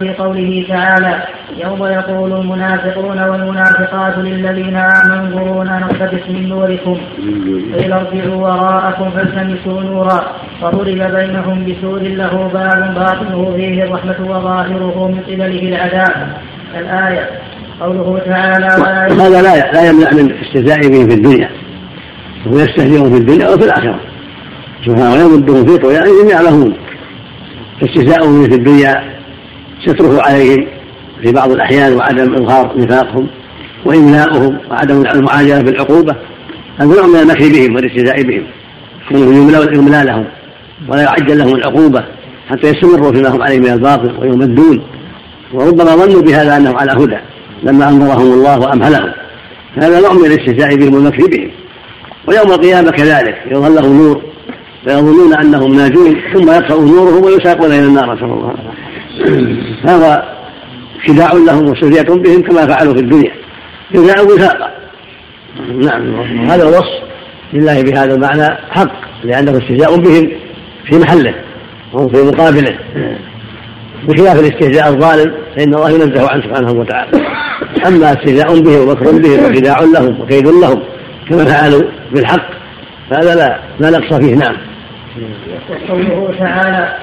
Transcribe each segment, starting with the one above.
في قوله تعالى يوم يقول المنافقون والمنافقات للذين آمنوا انظرونا نقتبس من نوركم قيل ارجعوا وراءكم فالتمسوا نورا فضرب بينهم بسور له باب باطنه فيه الرحمة وظاهره من قبله العذاب. الآية. قوله تعالى هذا لا لا يمنع من استهزاء بهم في الدنيا. وهو يستهزئهم في الدنيا وفي الآخرة. سبحانه ويمدهم في طغيانهم يعلمون فاستهزاؤهم في الدنيا ستره عليهم في بعض الأحيان وعدم إظهار نفاقهم وإملاؤهم وعدم المعاجلة بالعقوبة هذا نوع من المكر بهم والاستهزاء بهم. يملى لهم ولا يعجل لهم العقوبة حتى يستمروا فيما هم عليه من الباطل ويمدون وربما ظنوا بهذا أنهم على هدى لما أنظرهم الله وأمهلهم. هذا نوع من الاستهزاء بهم والمكر بهم. ويوم القيامة كذلك يظهر لهم نور فيظنون أنهم ناجون ثم يطفأ نورهم ويساقون إلى النار نسأل الله هذا خداع لهم وسرية بهم كما فعلوا في الدنيا. خداع وفاقا نعم هذا الوصف لله بهذا المعنى حق لأنه استهزاء بهم في محله وهم في مقابله. بخلاف الاستهزاء الظالم فإن الله ينزه عنه سبحانه وتعالى. أما استهزاء بهم ومكر بهم وخداع لهم وكيد لهم كما فعلوا بالحق فهذا لا لا نقص فيه. نعم. وقوله تعالى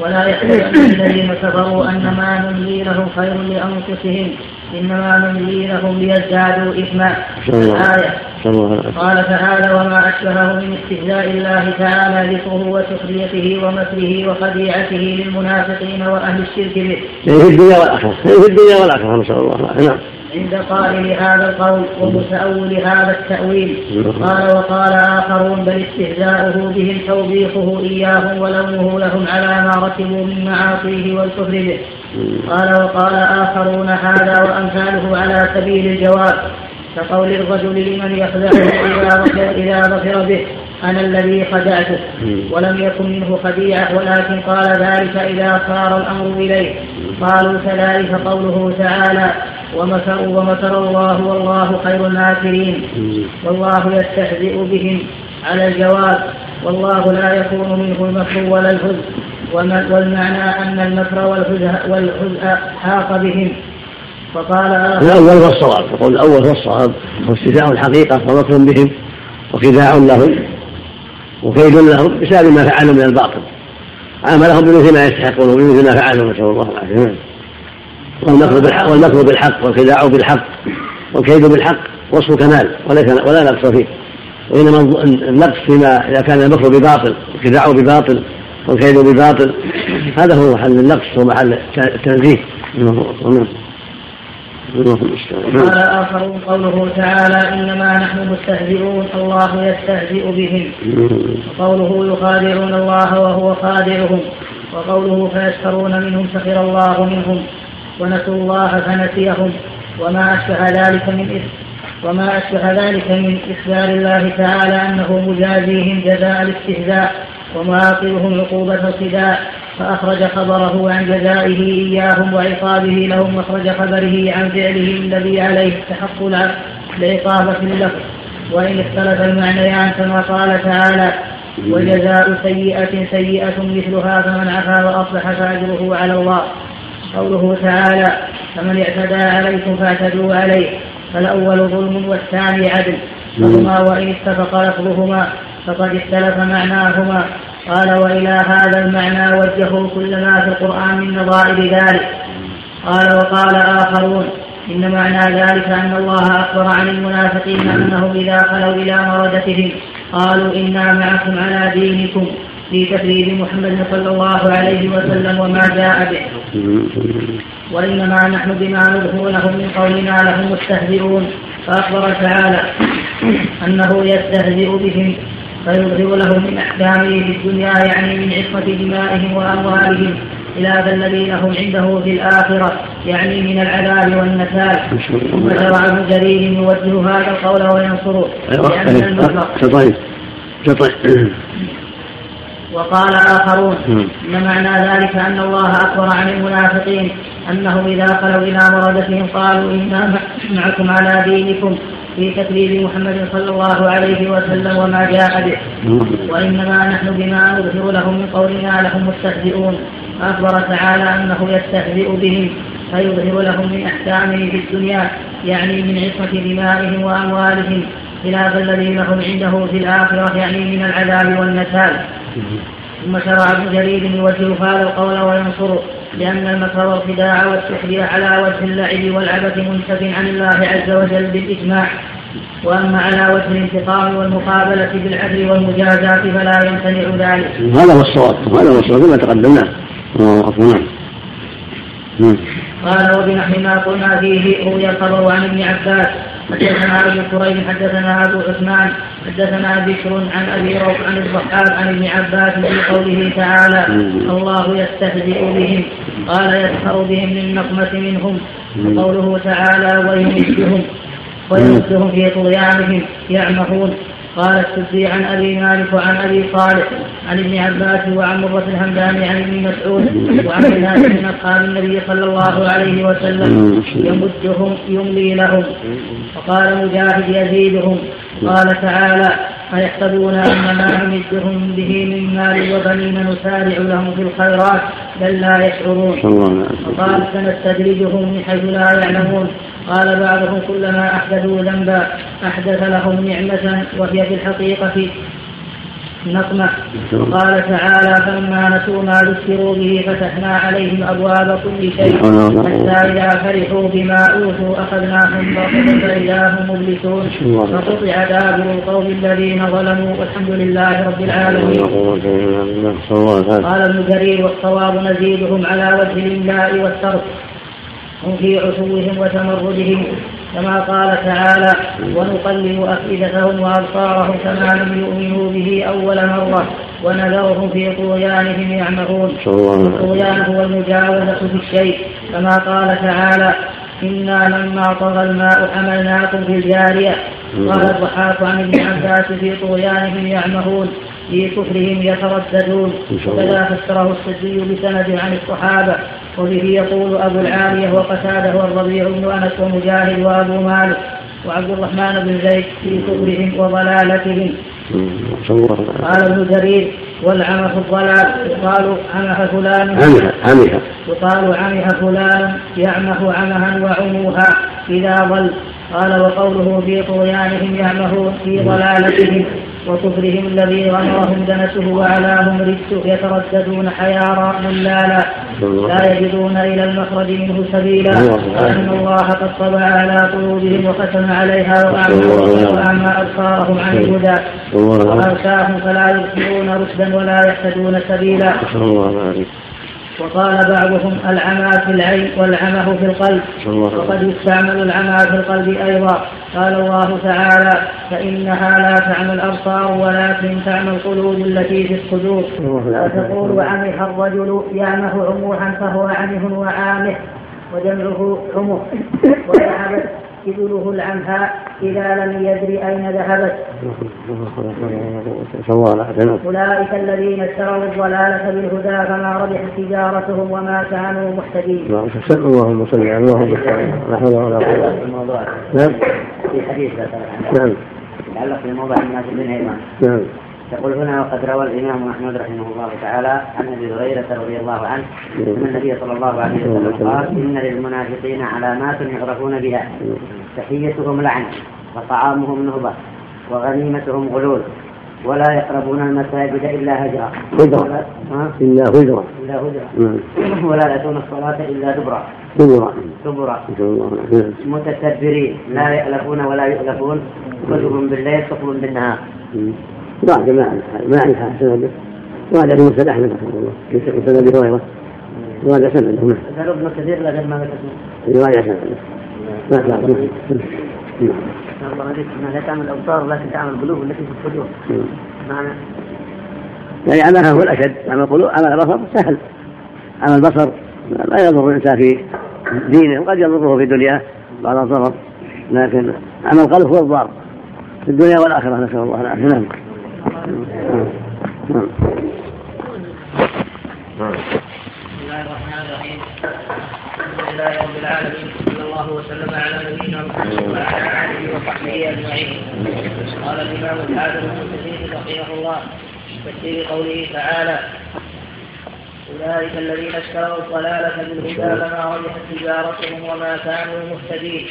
ولا يحسبن الذين كفروا أن ما نملي لهم خير لأنفسهم إنما نملي لهم ليزدادوا إثما. الايه قال تعالى وما أشبهه من استهزاء الله تعالى ذكره وسخريته ومكره وخديعته للمنافقين وأهل الشرك به. في الدنيا والآخرة، في الدنيا والآخرة نسال الله. نعم. عند قائل هذا القول ومتأول هذا التأويل. قال وقال آخرون بل استهزاؤه بهم توبيخه إياهم ولومه لهم على ما ركبوا من معاصيه والكفر به. قال وقال آخرون هذا وأمثاله على سبيل الجواب. كقول الرجل لمن يخدعه إذا ظفر به أنا الذي خدعته ولم يكن منه خديعة ولكن قال ذلك إذا صار الأمر إليه. قالوا كذلك قوله تعالى ومكروا ومكر الله والله خير الماكرين والله يستهزئ بهم على الجواب. والله لا يكون منه المكر ولا الهزء والمعنى أن المكر والهزء حاق بهم. فقال الأول هو الصواب. يقول الأول هو الصواب. هو استدعاء الحقيقة ومكر بهم وخداع لهم وكيد لهم بسبب ما فعلوا من الباطل. عاملهم بمثل ما يستحقون وبمثل ما فعلوا نسأل الله العافية. والمكر بالحق والمكر بالحق والخداع بالحق والكيد بالحق وصف كمال وليس ولا نقص فيه. وإنما النقص فيما إذا كان المكر بباطل والخداع بباطل والكيد بباطل هذا هو محل النقص ومحل التنزيه قال آخرون قوله تعالى إنما نحن مستهزئون الله يستهزئ بهم وقوله يخادعون الله وهو خادعهم وقوله فيسخرون منهم سخر الله منهم. ونسوا الله فنسيهم وما أشبه ذلك من إثم وما أشبه ذلك من إخبار الله تعالى أنه مجازيهم جزاء الاستهزاء ومعاقبهم عقوبة الخداع فأخرج خبره عن جزائه إياهم وعقابه لهم وأخرج خبره عن فعله الذي عليه استحق العقاب في اللفظ وإن اختلف المعنيان كما قال تعالى وجزاء سيئة سيئة مثلها فمن عفا وأصلح فأجره على الله. قوله تعالى فمن اعتدى عليكم فاعتدوا عليه فالأول ظلم والثاني عدل. فهما وإن اتفق لفظهما فقد اختلف معناهما. قال وإلى هذا المعنى وجهوا كل ما في القرآن من نظائر ذلك. قال وقال آخرون إن معنى ذلك أن الله أخبر عن المنافقين أنهم إذا خلوا إلى مردتهم قالوا إنا معكم على دينكم. في تكذيب محمد صلى الله عليه وسلم وما جاء به. وإنما نحن بما نظهرونه من قولنا لهم مستهزئون. فأخبر تعالى أنه يستهزئ بهم فيظهر لهم من أحكامه في الدنيا يعني من عصمة دمائهم وأموالهم. خلاف الذين هم عنده في الآخرة يعني من العذاب والنكال ثم شرع ابن جرير يوجه هذا القول وينصره. لأن المطلق وقال آخرون إن معنى ذلك أن الله أخبر عن المنافقين أنهم إذا خلوا إلى مردتهم قالوا إنا معكم على دينكم في تكذيب محمد صلى الله عليه وسلم وما جاء به. وإنما نحن بما نظهر لهم من قولنا لهم مستهزئون. فأخبر تعالى أنه يستهزئ بهم فيظهر لهم من أحكامه في الدنيا يعني من عصمة دمائهم وأموالهم. خلاف الذي لهم عنده في الآخرة يعني من العذاب والنكال ثم شرع ابن جرير يوجه هذا القول وينصره لأن المكر والخداع والسحر على وجه اللعب والعبث منتف عن الله عز وجل بالإجماع وأما على وجه الانتقام والمقابلة بالعدل والمجازاة فلا يمتنع ذلك. هذا هو الصواب هذا هو الصواب كما تقدمنا. نعم. قال وبنحو ما قلنا فيه روي الخبر عن ابن عباس حدثنا ابو كريم حدثنا أبو عثمان حدثنا بشر عن أبي روح عن الضحاك عن ابن عباس في قوله تعالى الله يستهزئ بهم قال يسخر بهم للنقمة منهم. وقوله تعالى ويمدهم ويمدهم في طغيانهم يعمهون. قال السدي عن أبي مالك وعن أبي صالح عن ابن عباس وعن مرة الهمداني عن ابن مسعود وعن الناس من اصحاب النبي صلى الله عليه وسلم يمدهم يملي لهم. وقال مجاهد يزيدهم. قال تعالى أيحسبون أن ما نمدهم به من مال وبنين نسارع لهم في الخيرات بل لا يشعرون. وقال سنستدرجهم من حيث لا يعلمون. قال بعضهم كلما أحدثوا ذنبا أحدث لهم نعمة وهي في الحقيقة نقمة. وقال تعالى فلما نسوا ما ذكروا به فتحنا عليهم أبواب كل شيء حتى إذا فرحوا بما أوتوا أخذناهم بغتة فإذا هم مبلسون. فقطع دابر القوم الذين ظلموا والحمد لله رب العالمين. قال ابن جرير والصواب نزيدهم على وجه الإملاء والترك. هم في عتوهم وتمردهم كما قال تعالى ونقلب أفئدتهم وأبصارهم كما لم يؤمنوا به أول مرة ونذرهم في طغيانهم يعمهون. الطغيان هو المجاوزة في الشيء كما قال تعالى إنا لما طغى الماء حملناكم في الجارية قال الضحاك عن ابن عباس في طغيانهم يعمهون في كفرهم يترددون. وكذا فسره السدي بسند عن الصحابة. وبه يقول أبو العالية وقتاده والربيع بن أنس ومجاهد وأبو مالك وعبد الرحمن بن زيد في كفرهم وضلالتهم. قال ابن جرير والعمى في الضلال يقال عمه فلان. عمها يقال عمه فلان يعمه عمها وعموها إذا ضل. قال وقوله في طغيانهم يعمهون في ضلالتهم. وكفرهم الذي غمرهم دنسه وعلاهم رجسه يترددون حيارى ملالا لا يجدون إلى المخرج منه سبيلا. وأن الله قد طبع على قلوبهم وختم عليها وأعمى أبصارهم عن الهدى. وأرساهم فلا يبصرون رشدا ولا يهتدون سبيلا. وقال بعضهم العمى في العين والعمه في القلب. وقد يستعمل العمى في القلب أيضا. قال الله تعالى فإنها لا تعمى الأبصار ولكن تعمى القلوب التي في الصدور. لا تقول عمح الرجل يعمه عموحا فهو عمه وعامه وجمعه عمه. وذهبت إبله العمهاء إذا لم يدر أين ذهبت. أولئك الذين اشتروا الضلالة بالهدى فما ربحت تجارتهم وما كانوا محتدين اللهم صل على اللهم لا حول ولا قوة نعم في حديث نعم يتعلق بموضع الناس بالإيمان نعم. يقول هنا وقد روى الإمام أحمد رحمه الله تعالى عن أبي هريرة رضي الله عنه أن النبي صلى الله عليه وسلم قال إن للمنافقين علامات يعرفون بها تحيتهم لعن وطعامهم نهبه وغنيمتهم غلول ولا يقربون المساجد إلا هجرا هجرا إلا هجرا إلا هجرا ولا يأتون الصلاة إلا دبرا دبرا دبرا متتبرين. لا يألفون ولا يؤلفون. كلهم بالليل كفر بالنهار. ضعف ما ما أعرف سنده وهذا في مسند أحمد رحمه الله. في مسند أبي هريرة. وهذا سنده نعم ذكر ابن كثير لكن ما ذكر رواية سنده ما نعم لا تعمل الأبصار لكن تعمل القلوب التي في الصدور معنى يعني عملها هو الأشد. عمل القلوب عمل البصر سهل. عمل البصر لا يضر الإنسان في دينه وقد يضره في دنياه بعض الضرر. لكن عمل القلب هو الضار. في الدنيا والآخرة نسأل الله العافية. نعم. الله الرحمن الرحيم الحمد لله رب العالمين. صلى الله وسلم على نبينا محمد وعلى آله وصحبه أجمعين. قال الإمام الحافظ ابن كثير رحمه الله في تفسير قوله تعالى أولئك الذين اشتروا الضلالة بالهدى فما ربحت تجارتهم وما كانوا مهتدين.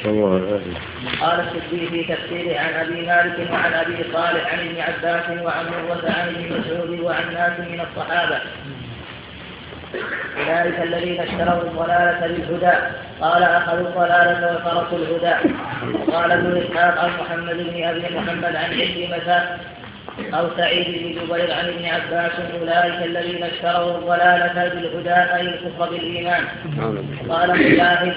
قال السدي في تفسيره عن أبي مالك وعن أبي صالح عن ابن عباس وعن مروة عن ابن مسعود وعن ناس من الصحابة. أولئك الذين اشتروا الضلالة بالهدى. قال أخذوا الضلالة وتركوا الهدى. قال ابن إسحاق عن محمد بن أبي محمد عن عكرمة أو سعيد بن جبير عن ابن عباس أولئك الذين اشتروا الضلالة بالهدى أي الكفر بالإيمان. قال مجاهد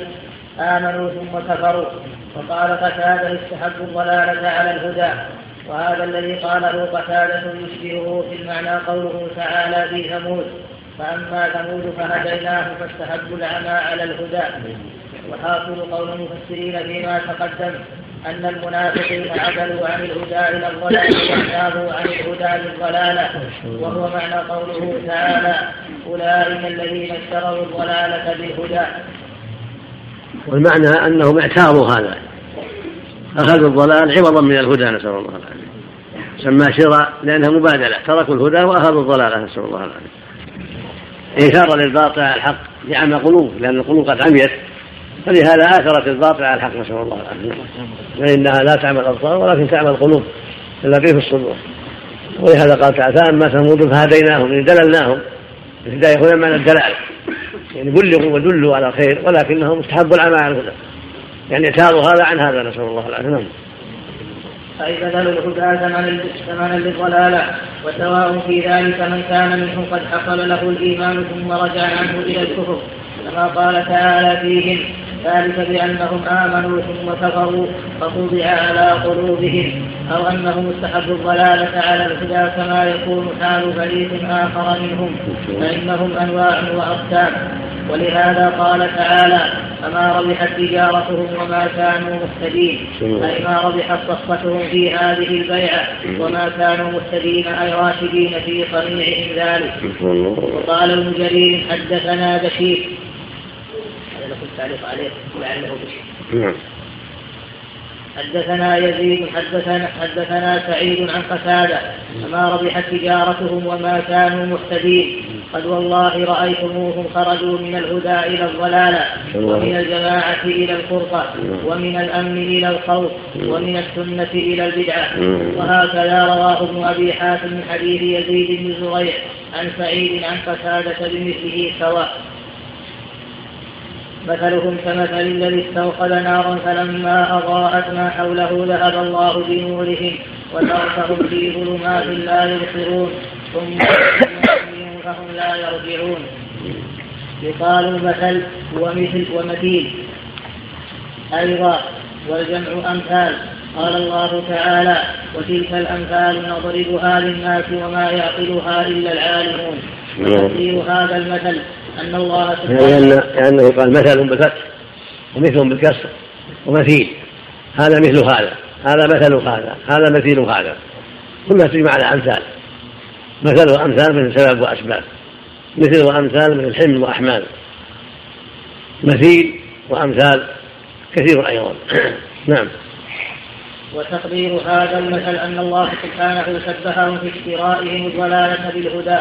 آمنوا ثم كفروا. وقال قتادة استحبوا الضلالة على الهدى. وهذا الذي قاله قتادة يشبهه في المعنى قوله تعالى في ثمود. فأما ثمود فهديناه فاستحبوا العمى على الهدى. وحاصل قول المفسرين فيما تقدم. أن المنافقين عدلوا عن الهدى إلى الضلال وأنابوا عن الهدى للضلالة. وهو معنى قوله تعالى أولئك الذين اشتروا الضلالة بالهدى. والمعنى أنهم اعتاروا هذا. أخذوا الضلال عوضا من الهدى نسأل الله العافية. سمى شراء لأنها مبادلة. تركوا الهدى وأخذوا الضلالة نسأل الله العافية. إيثارا للباطل على الحق لعمى قلوب لأن القلوب قد عميت. فلهذا آثرت الباطل على الحق نسأل الله العافية. فإنها لا تعمل الأبصار ولكن تعمل القلوب التي في الصدور. ولهذا قال تعالى فأما ثمود فهديناهم يعني دللناهم. الهداية هنا معنى الدلال. يعني بلغوا ودلوا على الخير ولكنهم استحبوا العمى على الهدى. يعني اعتاضوا هذا عن هذا نسأل الله العافية. نعم. أي بذلوا الهدى ثمنا للضلالة وسواء في ذلك من كان منهم قد حصل له الإيمان ثم رجع عنه إلى الكفر. كما قال تعالى فيهم ذلك بأنهم آمنوا ثم كفروا فطبع على قلوبهم أو أنهم استحبوا الضلالة على الهدى كما يكون حال فريق آخر منهم. فإنهم أنواع وأقسام ولهذا قال تعالى فما ربحت تجارتهم وما كانوا مهتدين. أي ما ربحت صفقتهم في هذه البيعة وما كانوا مهتدين أي راشدين في صنيعهم ذلك. وقال ابن جرير حدثنا بشير هذا لكم تعليق عليه لعله نعم. حدثنا يزيد حدثنا حدثنا سعيد عن قتادة فما ربحت تجارتهم وما كانوا مهتدين. قد والله رأيتموهم خرجوا من الهدى إلى الضلالة ومن الجماعة إلى الفرقة ومن الأمن إلى الخوف ومن السنة إلى البدعة. وهكذا رواه ابن أبي حاتم من حديث يزيد بن زريع عن سعيد عن قتادة بمثله سواء. مثلهم كمثل الذي استوقد نارا فلما أضاءت ما حوله ذهب الله بنورهم وتركهم في ظلمات لا يبصرون. ثم فهم لا يرجعون. يقال المثل ومثل ومثيل. أيضا والجمع أمثال. قال الله تعالى وتلك الأمثال نضربها للناس وما يعقلها إلا العالمون. وتفسير هذا المثل. أن الله سبحانه لأنه قال مثل بالفتح ومثل بالكسر ومثيل. هذا مثل هذا هذا مثل هذا هذا مثيل هذا. كلها تجمع على أمثال. مثل وأمثال من سبب وأسباب. مثل وأمثال من الحمل وأحمال. مثيل وأمثال كثير أيضا. نعم. وتقدير هذا المثل أن الله سبحانه شبههم في اشترائهم الضلالة بالهدى.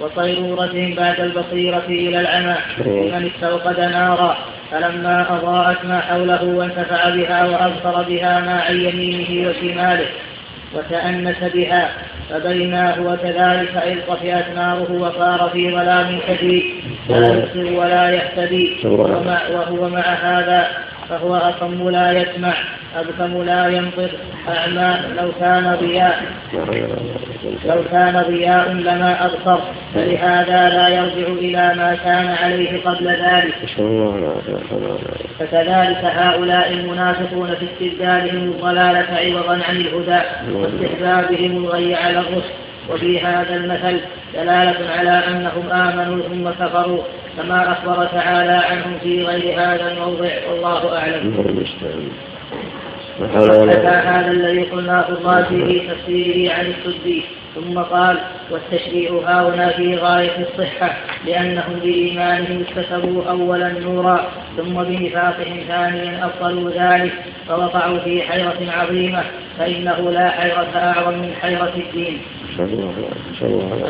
وصيرورتهم بعد البصيرة إلى العمى لمن استوقد نارا فلما أضاءت ما حوله وانتفع بها وأبصر بها ما عن يمينه وشماله وتأنس بها فبينا هو كذلك إذ طفئت ناره وصار في ظلام شديد لا يبصر ولا يهتدي وهو مع هذا فهو أصم لا يسمع. أبكم لا ينطق أعمى لو كان ضياء. لو كان ضياء لما أبصر. فلهذا لا يرجع إلى ما كان عليه قبل ذلك. فكذلك هؤلاء المنافقون في استبدالهم الضلالة عوضا عن الهدى واستحبابهم الغي على الرشد. وفي هذا المثل دلالة على أنهم آمنوا ثم كفروا كما أخبر تعالى عنهم في غير هذا الموضع. والله أعلم. هذا الذي قلناه الرازي في تفسيره عن السدي. ثم قال والتشريع هاهنا في غاية الصحة لأنهم بإيمانهم اكتسبوا أولا نورا ثم بنفاقهم ثانيا أبطلوا ذلك فوقعوا في حيرة عظيمة فإنه لا حيرة أعظم من حيرة الدين.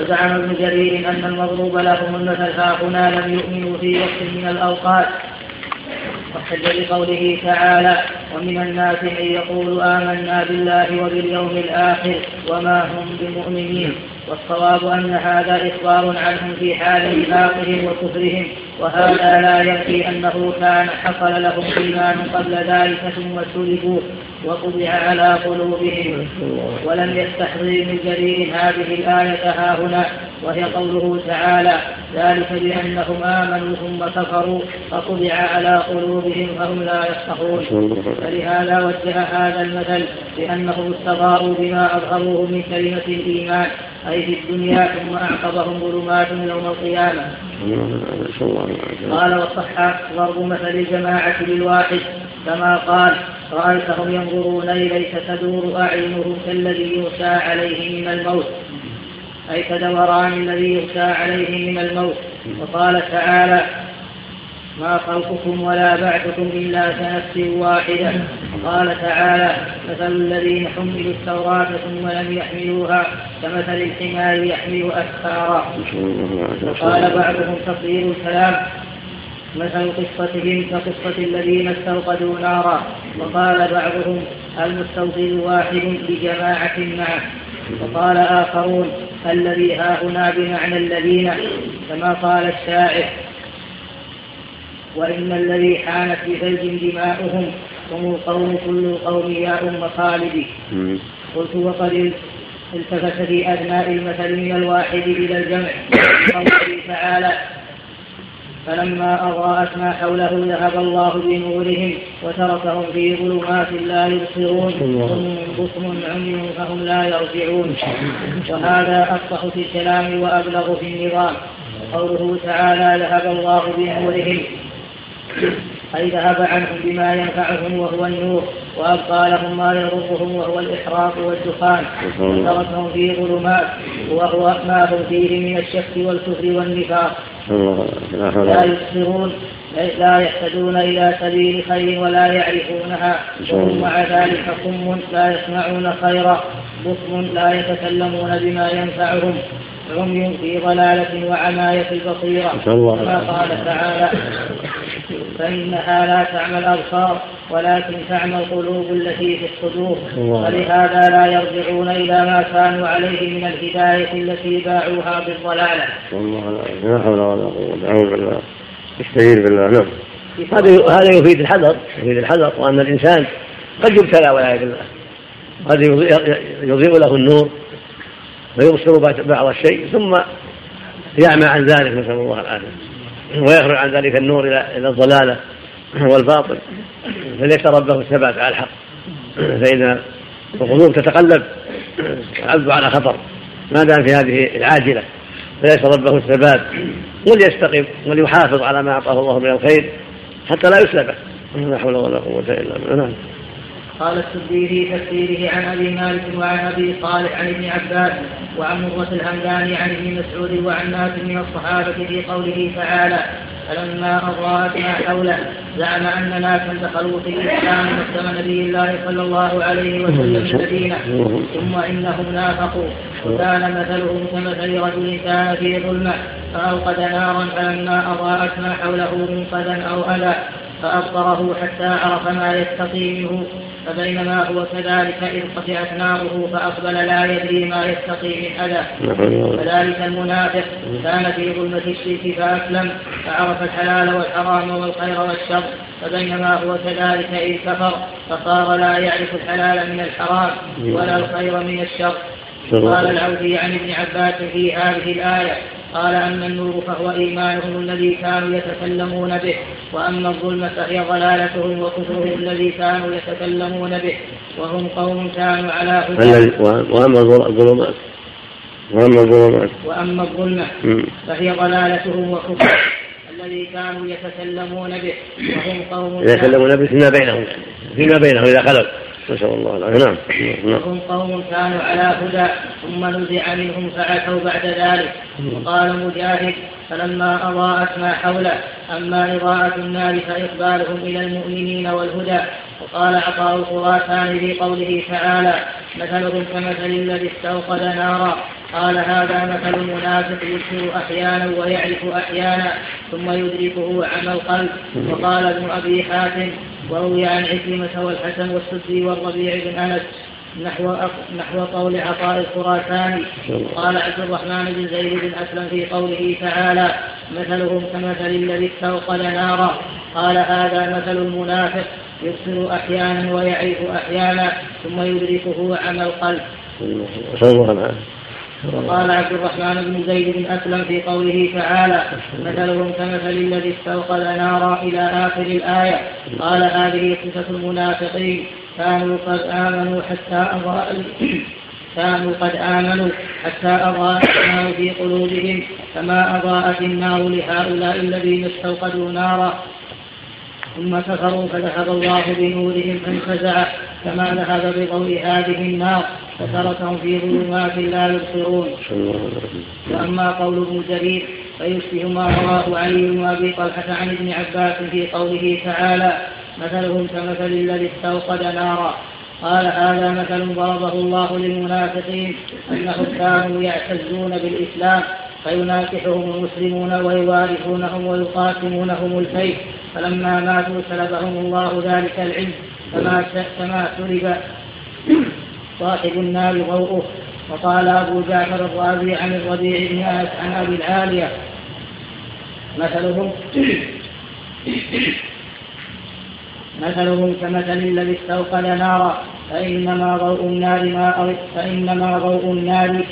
وزعم ابن جرير أن المضروب لهم المثل هنا لم يؤمنوا في وقت من الأوقات. واحتج بقوله تعالى ومن الناس من يقول آمنا بالله وباليوم الآخر وما هم بمؤمنين والصواب أن هذا إخبار عنهم في حال نفاقهم وكفرهم وهذا لا ينفي أنه كان حصل لهم إيمان قبل ذلك ثم سلبوا. وطبع على قلوبهم ولم يستحضر من جرير هذه الآية ها هنا وهي قوله تعالى ذلك بأنهم آمنوا ثم كفروا فطبع على قلوبهم فهم لا يفقهون. فلهذا وجه هذا المثل بأنهم استضاءوا بما أظهروه من كلمة الإيمان. أي في الدنيا ثم أعقبهم ظلمات يوم القيامة. قال وصح ضرب مثل الجماعة للواحد كما قال رأيتهم ينظرون إليك تدور أعينهم كالذي يغشى عليه من الموت. أي كدوران الذي يغشى عليه من الموت. وقال تعالى ما خلقكم ولا بعثكم إلا كنفس واحدة. وقال تعالى مثل الذين حملوا التوراة ثم لم يحملوها كمثل الحمار يحمل أسفارا. وقال بعضهم تفضيل الكلام مثل قصتهم كقصة الذين استوقدوا نارا. وقال بعضهم المستوقد واحد بجماعة معه؟ وقال آخرون الذي ها هنا بمعنى الذين. كما قال الشاعر وإن الذي حانت بثلج دماؤهم هم القوم كل القوم يا أم خالد. قلت وقد التفت في أبناء المثل من الواحد إلى الجمع. قوله تعالى فلما أضاءت ما حوله ذهب الله بنورهم وتركهم في ظلمات لا يبصرون. صم بكم عمي فهم لا يرجعون. وهذا أفصح في الكلام وأبلغ في النظام. قوله تعالى ذهب الله بنورهم أي ذهب عنهم بما ينفعهم وهو النور وأبقى لهم ما يضرهم وهو الإحراق والدخان. وتركهم في ظلمات وهو ما هم فيه من الشك والكفر والنفاق. لا يبصرون. لا يهتدون إلى سبيل خير ولا يعرفونها. وهم مع ذلك صم لا يسمعون خيرا. بكم لا يتكلمون بما ينفعهم. عمي في ضلالة وعماية البصيرة كما قال تعالى فإنها لا تعمى الأبصار ولكن تعمى القلوب التي في الصدور. ولهذا لا يرجعون إلى ما كانوا عليه من الهداية التي باعوها بالضلالة. لا حول ولا قوة أعوذ بالله. استعين بالله نعم. هذا هذا يفيد الحذر يفيد الحذر وأن الإنسان قد يبتلى والعياذ بالله. قد يضيء له النور ويبصر بعض الشيء ثم يعمى عن ذلك نسأل الله العافية. ويخرج عن ذلك النور إلى إلى الضلالة والباطل. فليس ربه الثبات على الحق. فإن القلوب تتقلب العبد على خطر. ما دام في هذه العاجلة. فليس ربه الثبات وليستقم وليحافظ على ما أعطاه الله من الخير حتى لا يسلبه. لا حول ولا قوة إلا بالله. نعم. قال السدي في تفسيره عن أبي مالك وعن أبي صالح عن ابن عباس وعن مرة الهمداني عن ابن مسعود وعن ناس من الصحابة في قوله تعالى فلما أضاءت ما حوله زعم أن ناسا دخلوا في الإسلام مسلم نبي الله صلى الله عليه وسلم المدينة. ثم إنهم نافقوا. وكان مثلهم كمثل رجل كان في ظلمة فأوقد نارا فلما أضاءت ما حوله منقذا أو أذى فأبصره حتى عرف ما يستقي منه. فبينما هو كذلك إذ قطعت ناره فأقبل لا يدري ما يستقي من أذى. كذلك المنافق. كان في ظلمة الشرك فأسلم فعرف الحلال والحرام والخير والشر. فبينما هو كذلك إذ كفر فصار لا يعرف الحلال من الحرام ولا الخير من الشر. قال العودي عن ابن عباس في هذه الآية قال أما النور فهو إيمانهم الذي كانوا يتكلمون به وأما الظلمة فهي ضلالتهم وكفرهم الذي كانوا يتكلمون به وهم قوم كانوا على هدى وأما الظلمات. وأما الظلمات. وأما الظلمة فهي ضلالتهم وكفرهم الذي كانوا يتكلمون به وهم قوم يتكلمون به فيما بينهم فيما بينهم إذا خلوا. نسأل الله العافية. نعم. وهم قوم كانوا على هدى ثم نزع منهم فعتوا بعد ذلك. وقال مجاهد فلما أضاءت ما حوله أما إضاءة النار فإقبالهم إلى المؤمنين والهدى. وقال عطاء الخراسان في قوله تعالى مثلهم كمثل الذي استوقد نارا. قال هذا مثل المنافق يبصر أحيانا ويعرف أحيانا ثم يدركه عمى القلب. وقال ابن أبي حاتم وروي عن عكرمة والحسن والسدي والربيع بن أنس. نحو نحو قول عطاء الخراساني قال عبد الرحمن بن زيد بن أسلم في قوله تعالى مثلهم كمثل الذي استوقد نارا. قال هذا مثل المنافق يبصر أحيانا ويعرف أحيانا ثم يدركه عمى القلب. وقال عبد الرحمن بن زيد بن أسلم في قوله تعالى مثلهم كمثل الذي استوقد نارا إلى آخر الآية. قال هذه صفة المنافقين. كانوا قد آمنوا حتى أضاء كانوا قد آمنوا حتى أضاء النار في قلوبهم كما أضاءت النار لهؤلاء الذين استوقدوا نارا. ثم كفروا فذهب الله بنورهم فانفزع كما ذهب بضوء هذه النار؟ فتركهم في ظلمات لا يبصرون. وأما قول ابن جرير فيشبه ما رواه علي وابي طلحة عن ابن عباس في قوله تعالى مثلهم كمثل الذي استوقد نارا. قال هذا مثل ضربه الله للمنافقين أنهم كانوا يعتزون بالإسلام فيناكحهم المسلمون ويوارثونهم ويقاسمونهم الفيء فلما ماتوا سلبهم الله ذلك العلم. كما كما سلب صاحب النار ضوءه. وقال أبو جعفر الرازي عن الربيع بن عن أبي العالية مثلهم مثلهم كمثل الذي استوقد نارا فإنما ضوء النار ما أو فإنما ضوء النار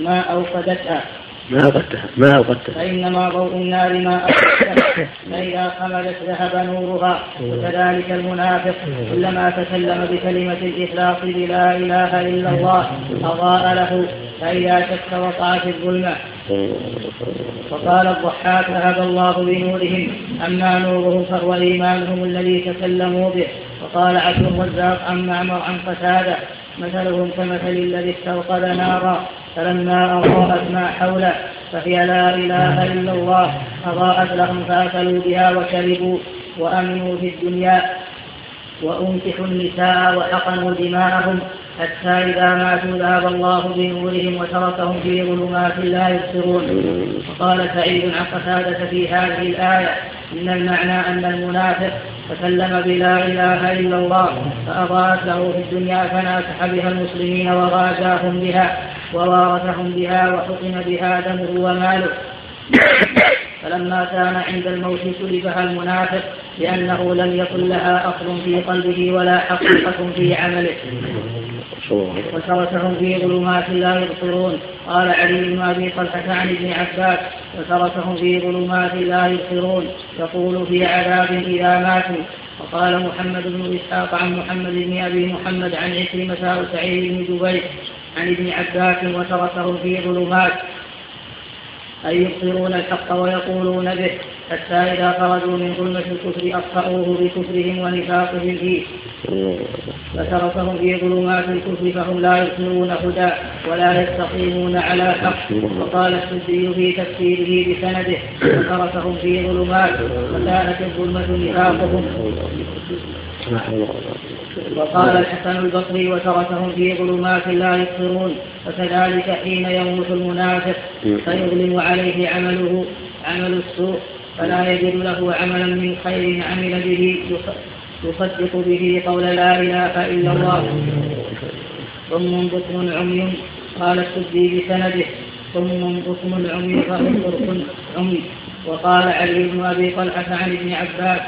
ما أوقدتها. ما أوقدتها ما أوقدتها فإنما ضوء النار ما أوقدتها فإذا خمدت ذهب نورها وكذلك المنافق كلما تكلم بكلمة الإخلاص بلا إله إلا الله أضاء له فإذا شك وقع في الظلمة. وقال الضحاك ذهب الله بنورهم أما نورهم فهو إيمانهم الذي تكلموا به. وقال عبد الرزاق عن معمر عن قتادة مثلهم كمثل الذي استوقد نارا. فلما أضاءت ما حوله فهي لا إله إلا الله. أضاءت لهم فأكلوا بها وشربوا وأمنوا في الدنيا. وأنكحوا النساء وحقنوا دماءهم حتى إذا ماتوا ذهب الله بنورهم وتركهم في ظلمات لا يبصرون. وقال سعيد عن قتادة في هذه الآية إن المعنى أن المنافق تكلم بلا إله إلا الله فأضاءت له في الدنيا فناكح بها المسلمين وغازاهم بها ووارثهم بها وحكم بها دمه وماله. فلما كان عند الموت سلبها المنافق لأنه لم يكن لها أصل في قلبه ولا حقيقة في عمله. وتركهم في ظلمات لا يبصرون. قال علي بن أبي طلحة عن ابن عباس وتركهم في ظلمات لا يبصرون. يقول في عذاب إذا ماتوا. وقال محمد بن إسحاق عن محمد بن أبي محمد عن عكرمة وسعيد بن جبير عن ابن عباس وتركهم في ظلمات أي يبصرون الحق ويقولون به. حتى إذا خرجوا من ظلمة الكفر أطفأوه بكفرهم ونفاقهم فيه. فتركهم في ظلمات الكفر فهم لا يبصرون هدى ولا يستقيمون على حق. وقال السدي في تفسيره بسنده فتركهم في ظلمات وكانت الظلمة نفاقهم. وقال الحسن البصري وتركهم في ظلمات لا يبصرون وكذلك حين يموت المنافق فيظلم عليه عمله عمل السوء. فلا يجد له عملا من خير عمل به يصدق به قول لا إله إلا الله. ثم بكم عمي قال السدي بسنده. ثم بكم عمي فهم عمي وقال علي بن أبي طلحة عن ابن عباس.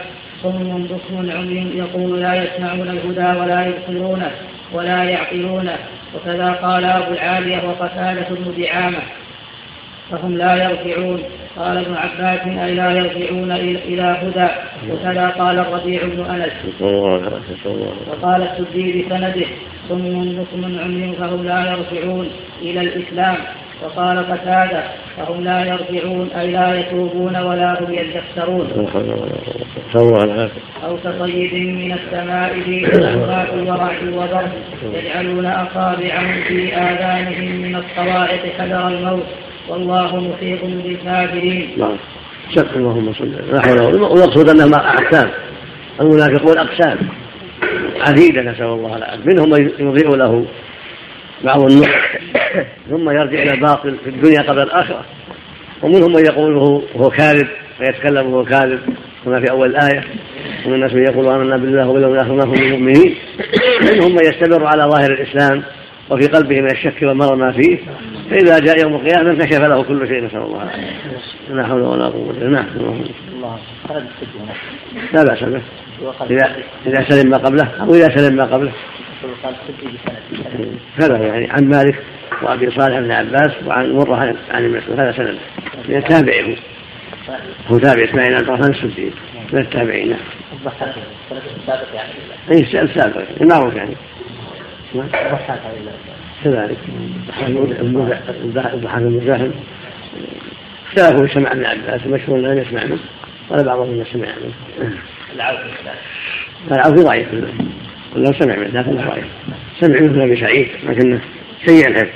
صم بكم عمي يقول لا يسمعون الهدى ولا يبصرونه ولا يعقلونه وكذا قال أبو العالية وقتادة بن دعامة. فهم لا يرجعون. قال ابن عباس أي لا يرجعون إلى هدى. وكذا قال الربيع بن أنس. وقال السدي بسنده صم بكم عمي فهم لا يرجعون إلى الإسلام. وقال قتادة فهم لا يرجعون أي لا يتوبون ولا هم يذكرون أو كطيب من السماء فيه ظلمات ورعد وبرد يجعلون أصابعهم في آذانهم من الصواعق حذر الموت. والله محيط بالكافرين نعم. شك اللهم صل قوة. ويقصد أنهم أقسام المنافقون أقسام. عديدة نسأل الله العافية. منهم من يضيء له بعض الناس ثم يرجع إلى الباطل في الدنيا قبل الآخرة. ومنهم من يقول هو كاذب ويتكلم وهو كاذب. كما في أول الآية ومن الناس من يقول آمنا بالله وباليوم الآخر ما هم المؤمنين منهم من يستمر على ظاهر الإسلام. وفي قلبه من الشك والمرض ما فيه فإذا جاء يوم القيامة انكشف له كل شيء نسأل الله العافية. لا حول ولا قوة إلا نعم. لا بأس به. إذا إذا سلم ما قبله أو إذا سلم ما قبله. كذا يعني عن مالك وأبي صالح بن عباس وعن مرة عن المسعود هذا سند. من التابعين هو تابع إسماعيل عبد الرحمن السدي. من التابعين. نعم اي السابق المعروف يعني. كذلك. الضحاك المزاحم اختلفوا سمع ابن عباس المشهور لم يسمع منه قال بعضهم سمع منه. العوفي ضعيف. لو سمع منه لكن ضعيف. سمع منه ابي سعيد لكنه سيء الحفظ.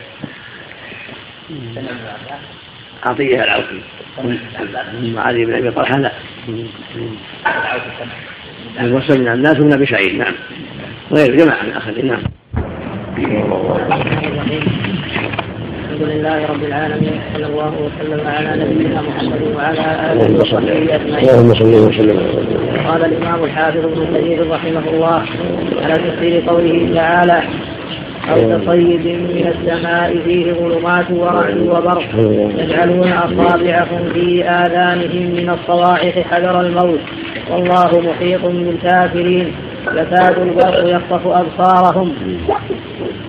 عطية العوفي علي بن أبي طلحة لا. المرسل من الناس من ابي سعيد نعم. غير جماعة من نعم. الحمد لله رب العالمين صلى الله وسلم على نبينا محمد وعلى آله وصحبه أجمعين. اللهم صل وسلم قال الإمام الحافظ ابن كثير رحمه الله على تفسير قوله تعالى أو كصيد من السماء فيه ظلمات ورعد وبرق يجعلون أصابعهم في آذانهم من الصواعق حذر الموت والله محيط بالكافرين. يكاد البرق يخطف أبصارهم.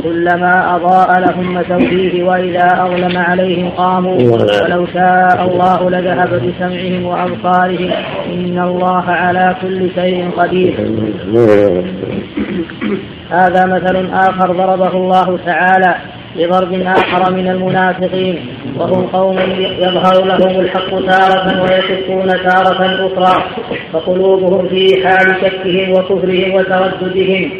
كلما أضاء لهم مشوا فيه وإذا أظلم عليهم قاموا. ولو شاء الله لذهب بسمعهم وأبصارهم. إن الله على كل شيء قدير. هذا مثل آخر ضربه الله تعالى لضرب آخر من المنافقين. وهم قوم يظهر لهم الحق تارة ويشكون تارة أخرى فقلوبهم في حال شكهم وكفرهم وترددهم.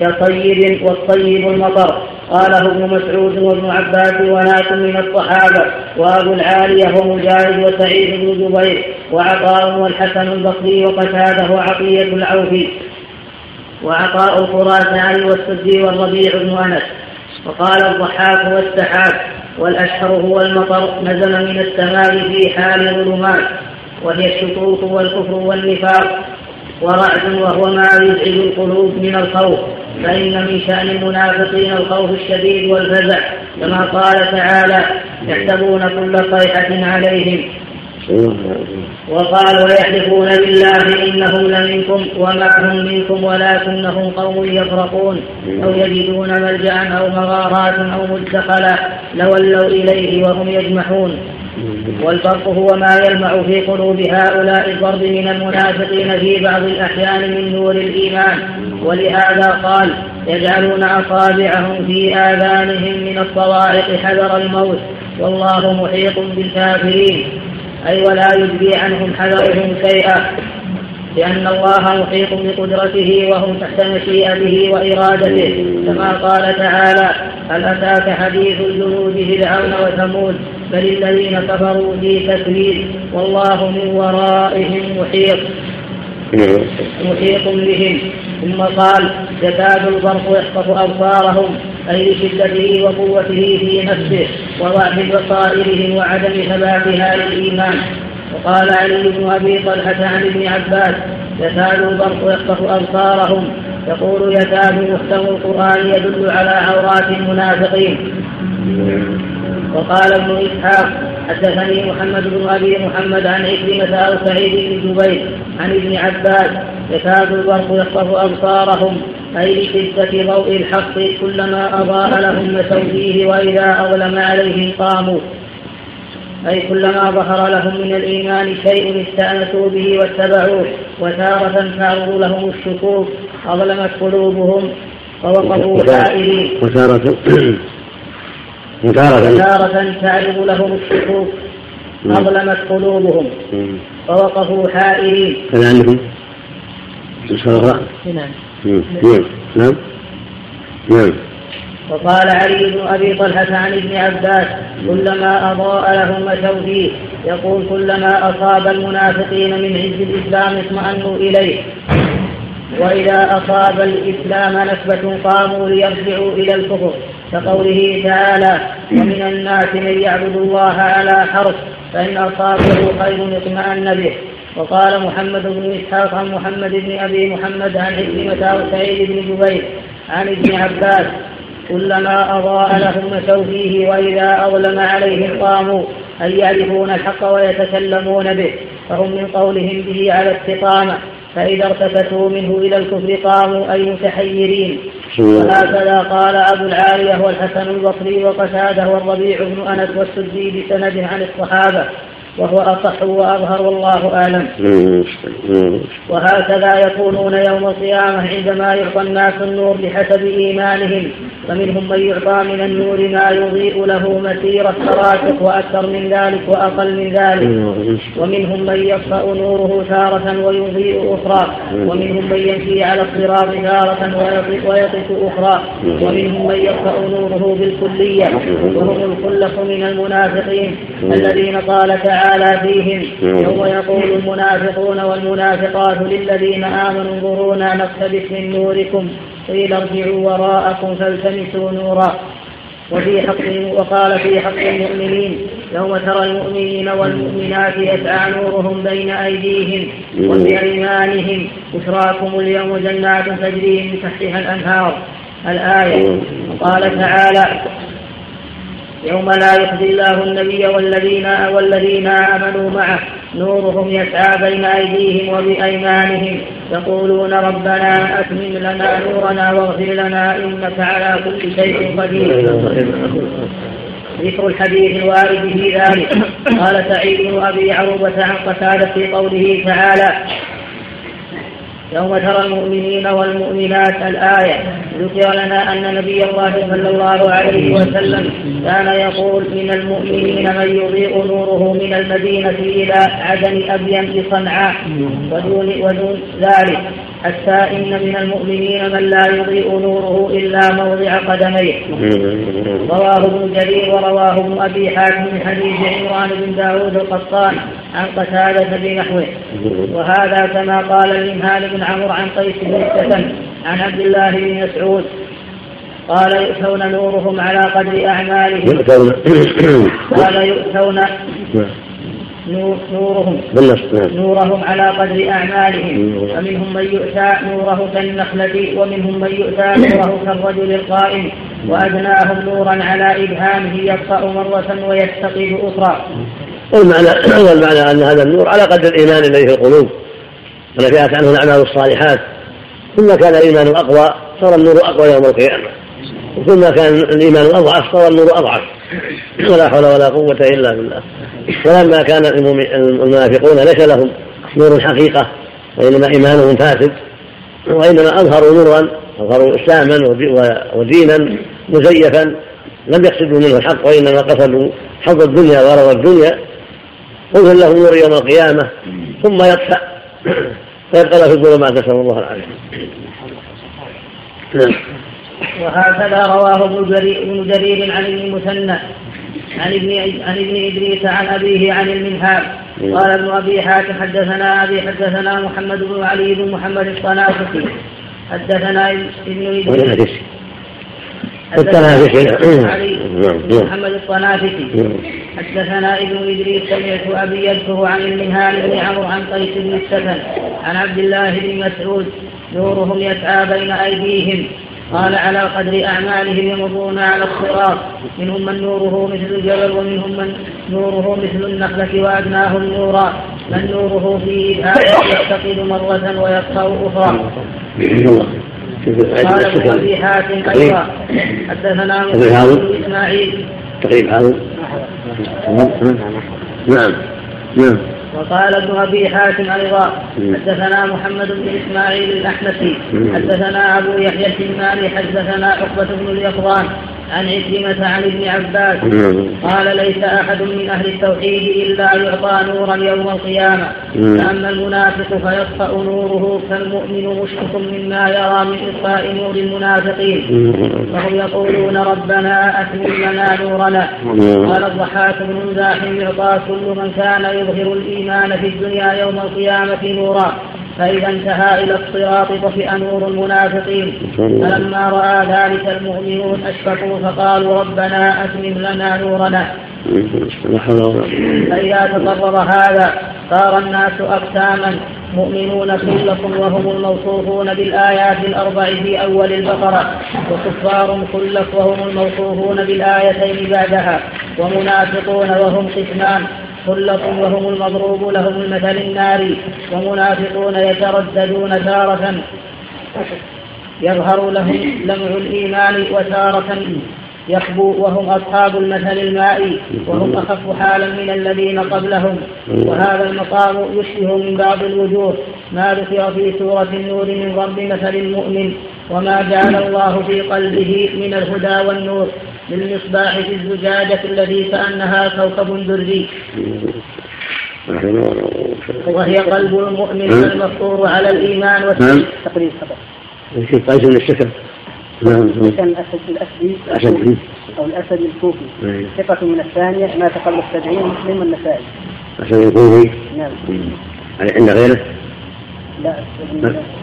كطيب والطيب المطر قاله ابن مسعود وابن عباس وناس من الصحابة وأبو العالية ومجاهد وسعيد بن جبير وعطاء والحسن البصري وقتاده وعطية العوفي وعطاء الخراساني والسدي والربيع بن أنس. وقال الضحاك والسحاب والأشهر هو المطر نزل من السماء في حال ظلمات وهي الشكوك والكفر والنفاق. ورعد وهو ما يزعج القلوب من الخوف فإن من شأن المنافقين الخوف الشديد والفزع كما قال تعالى يحسبون كل صيحة عليهم. وقالوا يحلفون بالله إنهم لمنكم وما هم منكم ولكنهم قوم يفرقون أو يجدون ملجأ أو مغارات أو مدخلا لولوا إليه وهم يجمحون. والفرق هو ما يلمع في قلوب هؤلاء الضرب من المنافقين في بعض الأحيان من نور الإيمان. ولهذا قال يجعلون أصابعهم في آذانهم من الصواعق حذر الموت. والله محيط بالكافرين. أي ولا يجزي عنهم حذرهم شيئا لأن الله محيط بقدرته وهم تحت مشيئته وإرادته كما قال تعالى هل أتاك حديث الجنود فرعون وثمود؟ بل الذين كفروا في تكذيب والله من ورائهم محيط. محيط بهم. ثم قال يكاد البرق يخطف أبصارهم. أي لشدته وقوته في نفسه وضعف بصائرهم وعدم ثباتها للإيمان. وقال علي بن أبي طلحة عن ابن عباس يكاد البرق يخطف أبصارهم. يقول يكاد محكم القرآن يدل على عورات المنافقين. وقال ابن إسحاق حدثني محمد بن أبي محمد عن عكرمة أو سعيد بن جبير عن ابن عباس يكاد البرق يخطف أبصارهم. أي لشدة ضوء الحق كلما أضاء لهم مشوا فيه وإذا أظلم عليهم قاموا. أي كلما ظهر لهم من الإيمان شيء استأنسوا به واتبعوه وتارة تعرض لهم الشكوك أظلمت قلوبهم فوقفوا حائرين وتارة وتارة وتارة تعرض لهم الشكوك أظلمت قلوبهم فوقفوا حائرين هل عندكم نسخة نعم. نعم. نعم وقال علي بن أبي طلحة عن ابن عباس كلما أضاء لهم مشوا فيه. يقول كلما أصاب المنافقين من عز الإسلام اطمأنوا إليه. وإذا أصاب الإسلام نسبة قاموا ليرجعوا إلى الكفر. كقوله تعالى ومن الناس من يعبد الله على حرف فإن أصابه خير اطمأن به. وقال محمد بن إسحاق عن محمد بن أبي محمد عن عكرمة وسعيد بن جبير عن ابن عباس كلما أضاء لهم مشوا فيه وإذا أظلم عليهم قاموا أن يعرفون الحق ويتكلمون به فهم من قولهم به على استقامة فإذا ارتكتوا منه إلى الكفر قاموا أي متحيرين. وهكذا قال أبو العالية والحسن البصري وقتاده والربيع بن أنس والسدي بسند عن الصحابة. وهو أصح وأظهر والله أعلم. وهكذا يكونون يوم القيامة عندما يعطى الناس النور بحسب إيمانهم فمنهم من يعطى من النور ما يضيء له مسيرة تراتق وأكثر من ذلك وأقل من ذلك. ومنهم من يطفأ نوره تارة ويضيء أخرى. ومنهم من يمشي على الصراط تارة ويطف أخرى. ومنهم من يطفأ نوره بالكلية. وهم الخلق من المنافقين الذين قال تعالى تعالى فيهم. يوم يقول المنافقون والمنافقات للذين آمنوا انظرونا نقتبس من نوركم. قيل ارجعوا وراءكم فالتمسوا نورا. وفي حق وقال في حق المؤمنين يوم ترى المؤمنين والمؤمنات يسعى نورهم بين أيديهم وبأيمانهم. بشراكم اليوم جنات تجري من تحتها الأنهار. الآية. وقال تعالى يوم لا يخزي الله النبي والذين والذين آمنوا معه. نورهم يسعى بين أيديهم وبأيمانهم. يقولون ربنا أتمم لنا نورنا واغفر لنا إنك على كل شيء قدير. ذكر الحديث الوارد في ذلك. قال سعيد بن أبي عروبة عن قتادة في قوله تعالى يوم ترى المؤمنين والمؤمنات الآية. ذكر لنا أن نبي الله صلى الله عليه وسلم كان يقول من المؤمنين من يضيء نوره من المدينة إلى عدن أبين بصنعاء ودون, ودون ذلك. حتى إن من المؤمنين من لا يضيء نوره إلا موضع قدميه. رواه ابن جرير ورواه ابن أبي حاتم من حديث عمران بن داود القطان عن قتادة بنحوه وهذا كما قال المنهال بن عمرو عن قيس بن السكن عن عبد الله بن مسعود. قال يؤتون نورهم على قدر أعمالهم. قال يؤتون نورهم. نعم. نورهم على قدر أعمالهم. ومنهم من يؤتى نوره كالنخلة ومنهم من يؤتى نوره كالرجل القائم. وأدناهم نورا على إبهامه يطفأ مرة ويستقيم أخرى. والمعنى والمعنى أن هذا النور على قدر الإيمان الذي في القلوب. ونفعت عنه الأعمال الصالحات. كلما كان الإيمان أقوى صار النور أقوى يوم القيامة. وكلما كان الإيمان أضعف صار النور أضعف. ولا حول ولا قوة إلا بالله. ولما كان المنافقون ليس لهم نور الحقيقة وإنما إيمانهم فاسد. وإنما أظهروا نورا أظهروا إسلاما ودينا مزيفا. لم يقصدوا منه الحق وإنما قصدوا حظ الدنيا وغرض الدنيا. قل له نور يوم القيامة ثم يطفأ. فيبقى له في الظلمات نسأل الله العافية. نعم. وهكذا رواه ابن جرير, ابن جرير عن ابن المثنى عن ابن عن ابن إدريس عن أبيه عن المنهاب. قال ابن أبي حاتم حدثنا أبي حدثنا محمد بن علي بن محمد الصنافسي حدثنا ابن إدريس. التنافسي علي بن محمد الصنافسي حدثنا ابن إدريس سمعت أبي يذكر عن المنهال بن عمرو عن قيس بن السكن عن عبد الله بن مسعود. نورهم يسعى بين أيديهم. قال على قدر أعمالهم يمرون على الصراط. منهم من نوره مثل الجبل ومنهم من نوره مثل النخلة وأدناهم نورا. من نوره فيه يعتقد مرة ويقطع أخرى. قال ابن أبي حاتم أيضا. حدثنا بن إسماعيل. تقريب هذا؟ نعم. نعم. وقال ابن أبي حاتم أيضا حدثنا محمد بن إسماعيل الاحنفي حدثنا أبو يحيى الكماني حدثنا عقبة بن اليقظان عن عكرمة عن ابن عباس. قال ليس أحد من أهل التوحيد إلا يعطى نورا يوم القيامة. فأما المنافق فيطفأ نوره فالمؤمن مشفق مما يرى من إطفاء نور المنافقين. وهم يقولون ربنا أتمم لنا نورنا. قال الضحاك بن مزاحم يعطى كل من كان يظهر الإيمان في الدنيا يوم القيامة نورا. فإذا انتهى إلى الصراط طفئ نور المنافقين. فلما رأى ذلك المؤمنون أشفقوا فقالوا ربنا أتمم لنا نورنا. فإذا تقرر هذا صار الناس أقساما مؤمنون كلكم وهم الموصوفون بالآيات الأربع في أول البقرة وكفار كلك وهم الموصوفون بالآيتين بعدها ومنافقون وهم قسمان. خلق وهم المضروب لهم المثل الناري ومنافقون يترددون تارة. يظهر لهم لمع الإيمان وتارة يخبو وهم أصحاب المثل المائي وهم أخف حالا من الذين قبلهم. وهذا المقام يشبه من بعض الوجوه. ما ذكر في سورة النور من ضرب مثل المؤمن وما جعل الله في قلبه من الهدى والنور. للمصباح في الزجاجة الذي كأنها كوكب دري. وهي قلب المؤمن المفطور على الإيمان والتقليد في قيس من الشكر. نعم كان الأسد الأسدي الأسد. أو الأسد الكوفي. ثقة من الثانية ما تقل السبعين مسلم النسائي الأسد الكوفي. نعم. عند غيره؟ لا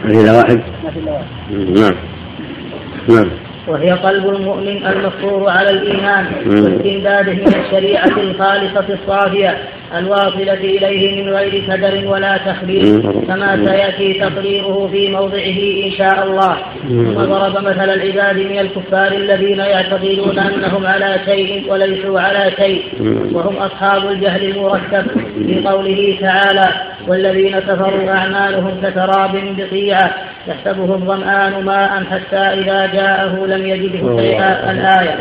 ما في إلا واحد؟ ما في إلا واحد. نعم. نعم. وهي قلب المؤمن المفطور على الإيمان واستمداده من الشريعة الخالصة الصافية الواصلة إليه من غير كدر ولا تخبير كما سيأتي تقريره في موضعه إن شاء الله. ثم ضرب مثل العباد من الكفار الذين يعتقدون أنهم على شيء وليسوا على شيء وهم أصحاب الجهل المركب في قوله تعالى والذين كفروا أعمالهم كسراب بقيعة يحسبه الظمآن ماء حتى إذا جاءه لم يجده شيئا الآية.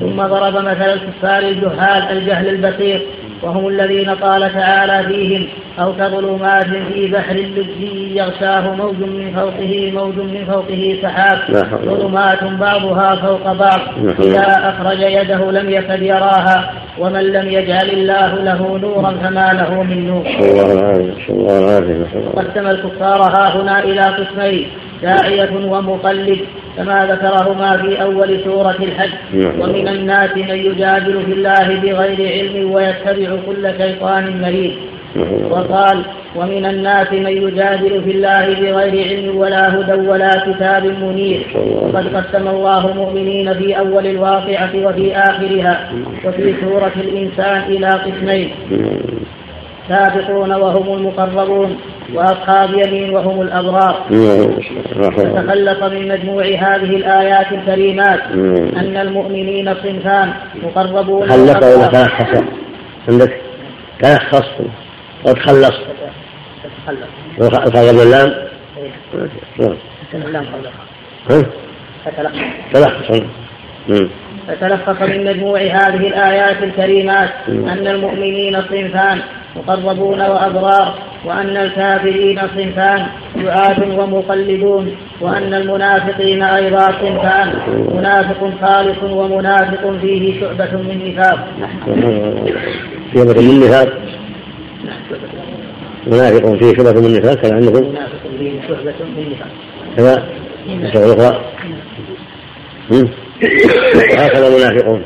ثم ضرب مثل الكفار الجهال الجهل البصير وهم الذين قال تعالى فيهم أو كظلمات في بحر لجي يغشاه موج من فوقه موج من فوقه سحاب. ظلمات بعضها فوق بعض. إذا أخرج يده لم يكد يراها. ومن لم يجعل الله له نورا فما له من نور. قسم الكفار ها هنا إلى قسمين. داعية ومقلد كما ذكرهما في أول سورة الحج. نعم. ومن الناس من يجادل في الله بغير علم ويتبع كل شيطان مريد. نعم. وقال ومن الناس من يجادل في الله بغير علم ولا هدى ولا كتاب منير. وقد قسم الله المؤمنين في أول الواقعة وفي آخرها. وفي سورة الإنسان إلى قسمين. سابقون وهم المقربون. وأصحاب يمين وهم الأبرار. تخلص من مجموع هذه الآيات الكريمات أن المؤمنين صنفان مقربون خلص ولا تلخص عندك؟ تلخص وتخلص. تخلص اللام تلخص فتلخص من مجموع هذه الآيات الكريمات أن المؤمنين صنفان مقربون وأبرار وأن الكافرين صنفان دعاة ومقلدون وأن المنافقين أيضا صنفان. منافق خالص ومنافق فيه شعبة من نفاق. شعبة من نفاق؟ منافق فيه شعبة من نفاق كان عندكم؟ منافق فيه شعبة من نفاق. كذا؟ الأخرى هكذا منافقون.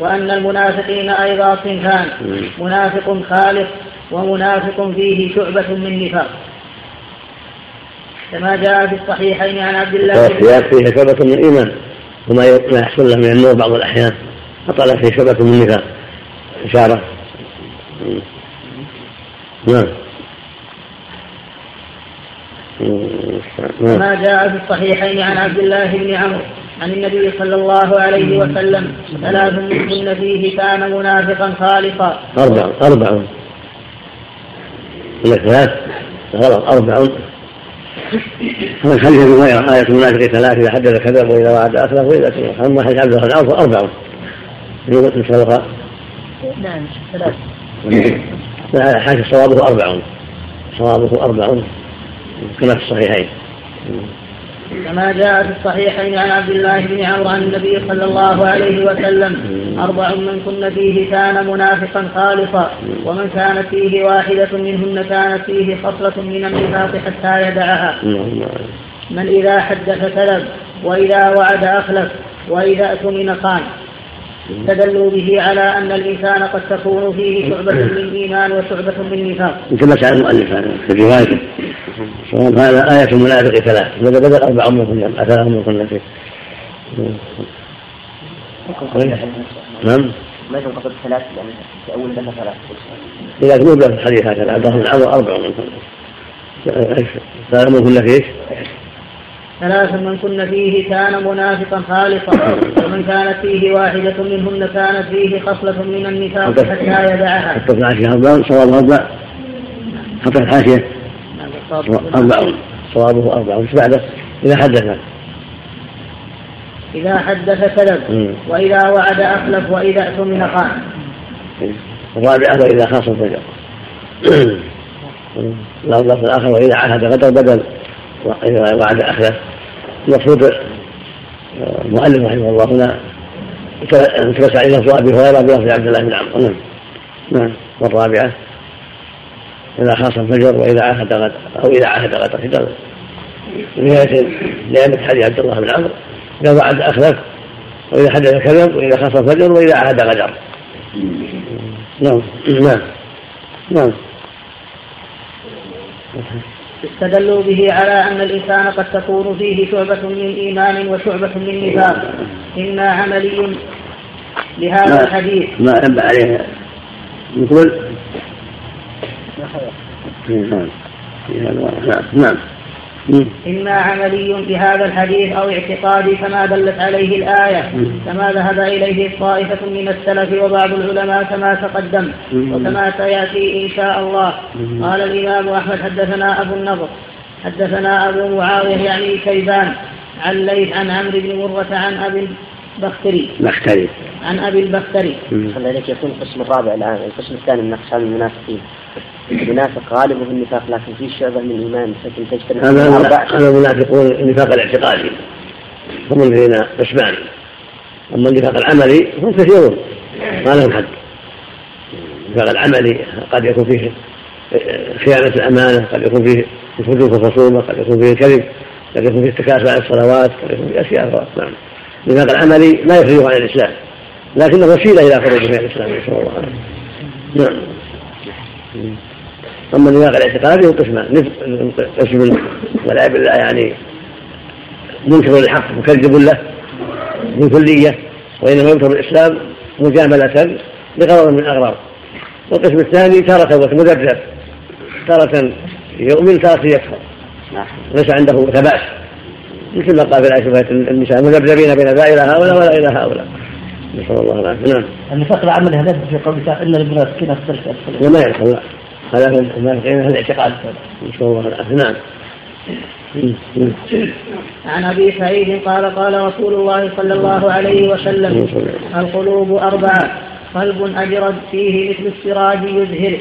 وأن المنافقين أيضا صنفان. منافق خالص ومنافق فيه شعبة من نفاق. كما جاء في الصحيحين عن عبد الله بن فيه شعبة من إيمان وما يحصل له من النور بعض الأحيان. فطلع فيه شعبة من نفاق إشارة. نعم. كما جاء في الصحيحين عن عبد الله بن عمرو. عن النبي صلى الله عليه وسلم ثلاث من كن فيه كان منافقا خالصا. أربع أربع. ثلاث غلط أربع. خليها رواية آية المنافق ثلاث إذا حدث كذب وإذا وعد أخلف وإذا كذب أما حديث عبد الله أربع في سبق نعم ثلاث. حاشا صوابه أربع. صوابه أربع. كما في الصحيحين. كما جاء في الصحيحين عن عبد الله بن عمرو عن النبي صلى الله عليه وسلم أربع من كن فيه كان منافقا خالصا ومن كانت فيه واحدة منهن كانت فيه خصلة من النفاق حتى يدعها. من إذا حدث كذب وإذا وعد أخلف وإذا أتمن خان. استدلوا به على أن الإنسان قد تكون فيه شعبة من إيمان وشعبة من نفاق. كما سأل المؤلف في الصواب هذا آية المنافق ثلاث. بدل بدل أربع أم كن أثر أم كن فيه نعم. ما ينقصد ثلاث؟ يعني في أول لك ثلاث. إذا مو الحديث هكذا أربع أم كن قال أم كن في؟ ثلاث من كن فيه كان منافقا خالصا ومن كانت فيه واحدة منهن كانت فيه خصلة من النفاق حتى يدعها. حتى الحاشية أربع صواب أربع. حتى في الحاشية أربع صوابه أربع. وش بعده؟ إذا حدث. إذا حدث كذب وإذا وعد أخلف وإذا أؤتمن خان. الرابعة وإذا خاصم فجر. اللفظ الآخر وإذا عهد غدر بدل. وعد أخلف المقصود المؤلف رحمه الله هنا انتبس إلى لفظ أبي هريرة بلفظ عبد الله بن عمرو. نعم. والرابعة إذا خاص الفجر وإذا عاهد غدا أو إذا عاهد غدا في دولة نهاية لأن حديث عبد الله بن عمرو. إذا وعد أخلف وإذا حدث كذب وإذا خاص الفجر وإذا عاهد غدر نعم. نعم. نعم. استدلوا به على أن الإنسان قد تكون فيه شعبة من إيمان وشعبة من نفاق. إما عملي لهذا الحديث. ما ينبع عليه. نقول؟ نعم. نعم. إما عملي بهذا الحديث أو اعتقادي كما دلت عليه الآية. كما ذهب إليه طائفة من السلف وبعض العلماء كما تقدم. وكما سيأتي إن شاء الله. قال الإمام أحمد حدثنا أبو النضر حدثنا أبو معاوية يعني كيبان عن ليث عن عمرو بن مرة عن أبي البختري. بختري. عن أبي البختري. خلي يكون القسم الرابع الآن القسم الثاني من أقسام المنافقين. المنافق غالبه النفاق لكن في شعبة من الإيمان لكن تجتمع. هذا هذا المنافقون النفاق الاعتقادي. هم الذين قسمان أما النفاق العملي هم كثيرون ما لهم حد. النفاق العملي قد يكون فيه خيانة الأمانة قد يكون فيه الفجور في الخصومة قد يكون فيه الكذب قد يكون فيه التكاسل على الصلوات قد يكون فيه أشياء نعم. النفاق العملي لا يخرجه عن الإسلام لكنه وسيلة إلى خروجه من الإسلام نسأل الله عنه نعم. أما النفاق الاعتقادي هو قسمان قسم والعياذ بالله يعني منكر للحق مكذب له بكلية وإنما ينكر الإسلام مجاملة بغرض من الأغراض والقسم الثاني تارة مذبذب تارة يؤمن تارة يكفر. ليس عنده ثبات. مثل ما قال في الآية النساء مذبذبين بين لا إلى هؤلاء ولا إلى هؤلاء. نسأل الله العافية. نعم. النفاق العملي هذا في قولك إن المنافقين اختلف لا ما يدخل. لا. هذا في المنافقين هذا الاعتقاد نسأل الله العافية. نعم. عن أبي سعيد قال قال رسول الله صلى الله عليه وسلم القلوب أربعة قلب أجرد فيه مثل السراج يزهر.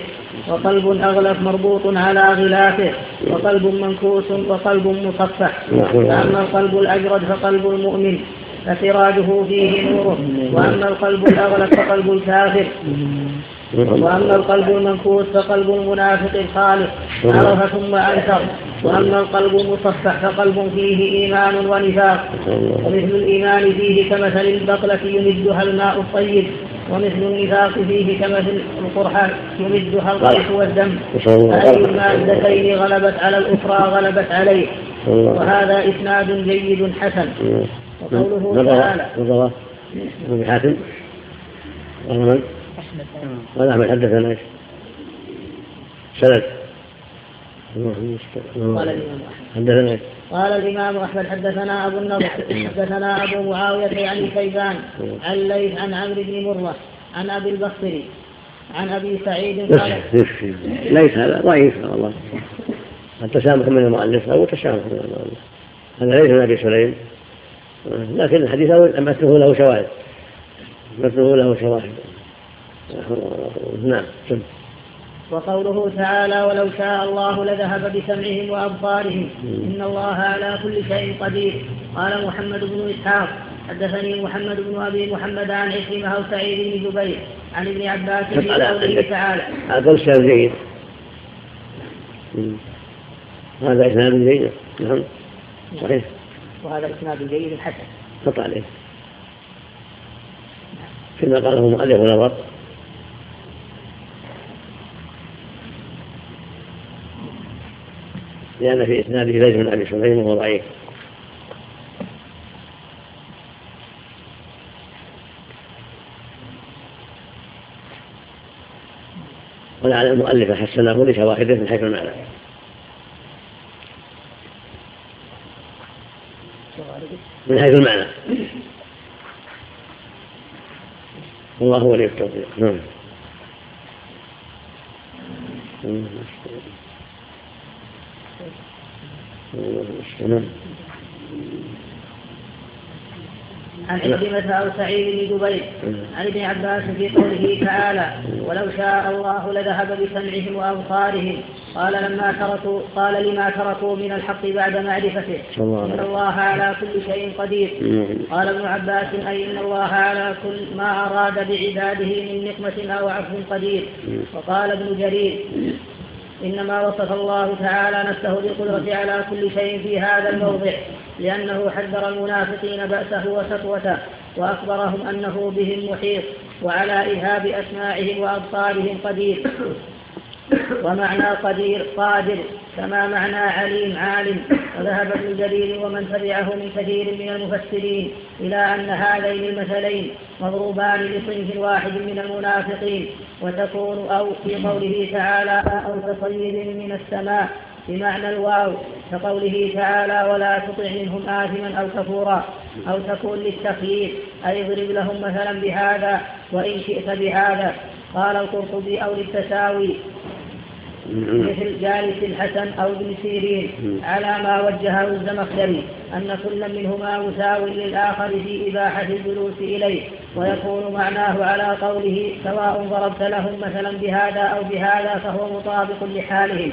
وقلب أغلف مربوط على غلافه وقلب منكوس وقلب مصفح. فأما القلب الأجرد فقلب المؤمن فسراجه فيه نوره. وأما القلب الأغلق فقلب الكافر. وأما القلب المنكوس فقلب المنافق الخالق عرف ثم أنكر. وأما القلب المصفح فقلب فيه إيمان ونفاق. ومثل الإيمان فيه كمثل البقلة يمدها الماء الطيب. ومثل النفاق فيه كمثل القرحة يمدها القيح والدم. فأي المادتين غلبت على الأخرى غلبت عليه. وهذا إسناد جيد حسن. وقوله تعالى. رواه ابن حاتم. ومن؟ قال أحمد حدثنا إيش؟ سند. حدثنا إيش؟ قال الإمام أحمد حدثنا أبو النضر حدثنا أبو معاوية يعني كيبان عن ليث عن عمرو بن مره عن أبي البختري عن أبي سعيد قال ليس هذا ضعيف والله التسامح من المؤلف؟ أو التسامح من المؤلف. هذا ليس من أبي سليم. لكن الحديث مثله له شواهد. مثله له شواهد. نعم وقوله تعالى ولو شاء الله لذهب بسمعهم وأبصارهم إن الله على كل شيء قدير. قال محمد بن إسحاق حدثني محمد بن أبي محمد عن عكرمه أو سعيد بن جبير عن ابن عباس في قوله تعالى. هذا اسناد جيد هذا إسناد جيد. نعم. صحيح. وهذا إسناد جيد حسن. قطع عليه. فيما قاله المؤلف نظر لأن في إسناده زيد بن أبي سليم وهو ضعيف. ولعل المؤلف حسنه لشواهده من حيث المعنى. من حيث المعنى. الله ولي التوفيق. نعم نعم. عن عكرمة أو سعيد بن جبير عن ابن عباس في قوله تعالى ولو شاء الله لذهب بسمعهم وأبصارهم قال لما تركوا قال لما تركوا من الحق بعد معرفته إن الله على كل شيء قدير. قال ابن عباس أي إن الله على كل ما أراد بعباده من نقمة أو عفو قدير. وقال ابن جرير إنما وصف الله تعالى نفسه بالقدرة على كل شيء في هذا الموضع لأنه حذر المنافقين بأسه وسطوته وأخبرهم أنه بهم محيط وعلى إهاب أسماعهم وأبصارهم قدير. ومعنى قدير قادر كما معنى عليم عالم. وذهب ابن جرير ومن تبعه من كثير من المفسرين إلى أن هذين المثلين مضروبان لصنف واحد من المنافقين. وتكون أو في قوله تعالى أو كصيب من السماء بمعنى الواو كقوله تعالى ولا تطع منهم آثما أو كفورا أو تكون للتخيير أي اضرب لهم مثلا بهذا وإن شئت بهذا قال القرطبي أو للتساوي مثل جالس الحسن أو ابن سيرين. على ما وجهه الزمخشري أن كل منهما مساو للآخر في إباحة الجلوس إليه. ويكون معناه على قوله سواء ضربت لهم مثلا بهذا أو بهذا فهو مطابق لحالهم.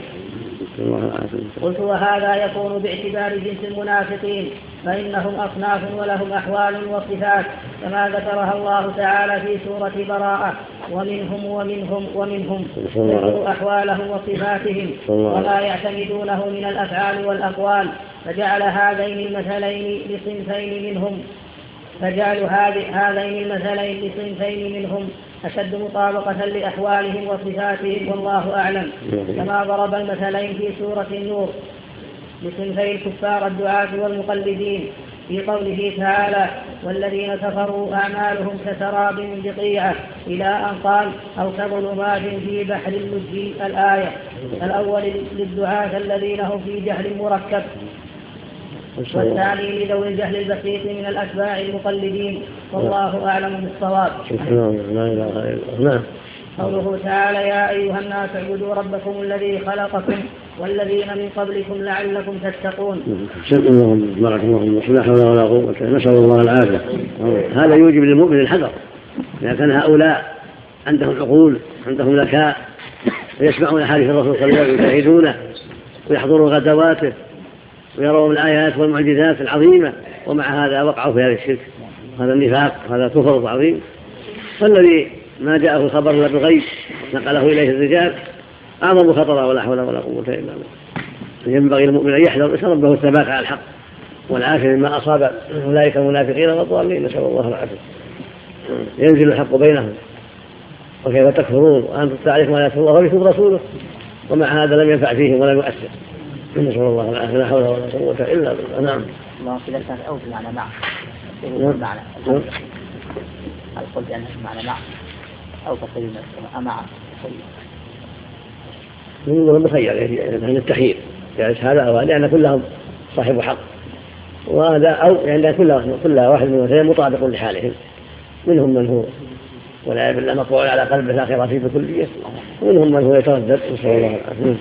قلت وهذا يكون باعتبار جنس المنافقين فإنهم أصناف ولهم أحوال وصفات كما ذكرها الله تعالى في سورة براءة ومنهم ومنهم ومنهم يذكر أحوالهم وصفاتهم وما يعتمدونه من الأفعال والأقوال فجعل هذين المثلين لصنفين منهم فجعل هذين المثلين لصنفين منهم أشد مطابقة لأحوالهم وصفاتهم والله أعلم. كما ضرب المثلين في سورة النور لصنفي الكفار الدعاة والمقلدين في قوله تعالى والذين كفروا أعمالهم كسراب بقيعة إلى أن قال أو كظلمات في بحر اللجي الآية الأول للدعاة الذين هم في جهل مركب. والثاني لذوي الجهل البسيط من الأتباع المقلدين. والله أعلم بالصواب. لا إله إلا الله. نعم. قوله تعالى يا أيها الناس اعبدوا ربكم الذي خلقكم والذين من قبلكم لعلكم تتقون. اللهم بارك الله لا حول ولا قوة نسأل الله العافية. هذا يوجب للمؤمن الحذر. إذا كان هؤلاء عندهم عقول عندهم ذكاء ويسمعون حديث الرسول صلى الله عليه وسلم ويشاهدونه ويحضرون غزواته ويرون الآيات والمعجزات العظيمة ومع هذا وقعوا في هذا الشرك هذا النفاق هذا كفر عظيم. فالذي ما جاءه الخبر إلا بالغيب نقله إليه الرجال أعظم خطرا ولا حول ولا قوة إلا بالله. ينبغي للمؤمن أن يحذر يسال ربه الثبات على الحق والعافية مما أصاب أولئك المنافقين والضالين. نسأل الله العافية. ينزل الحق بينهم. وكيف تكفرون؟ وأنتم تعرفون آيات الله وبكم رسوله. ومع هذا لم ينفع فيهم ولم يؤثر. نسأل الله العافية لا حول ولا قوة إلا بالله. نعم. الله اذا كان أو بمعنى مع بمعنى هل قلت بانه بمعنى مع أو تصير مع من مخير يعني التخيير. يعني هذا أو هذا لأن كلهم صاحب حق. وهذا أو يعني كل كل واحد من الاثنين مطابق لحالهم. منهم من هو والعياذ بالله مقبول على قلبه خير فيه بكلية ومنهم من هو يتردد. نسأل الله العافية.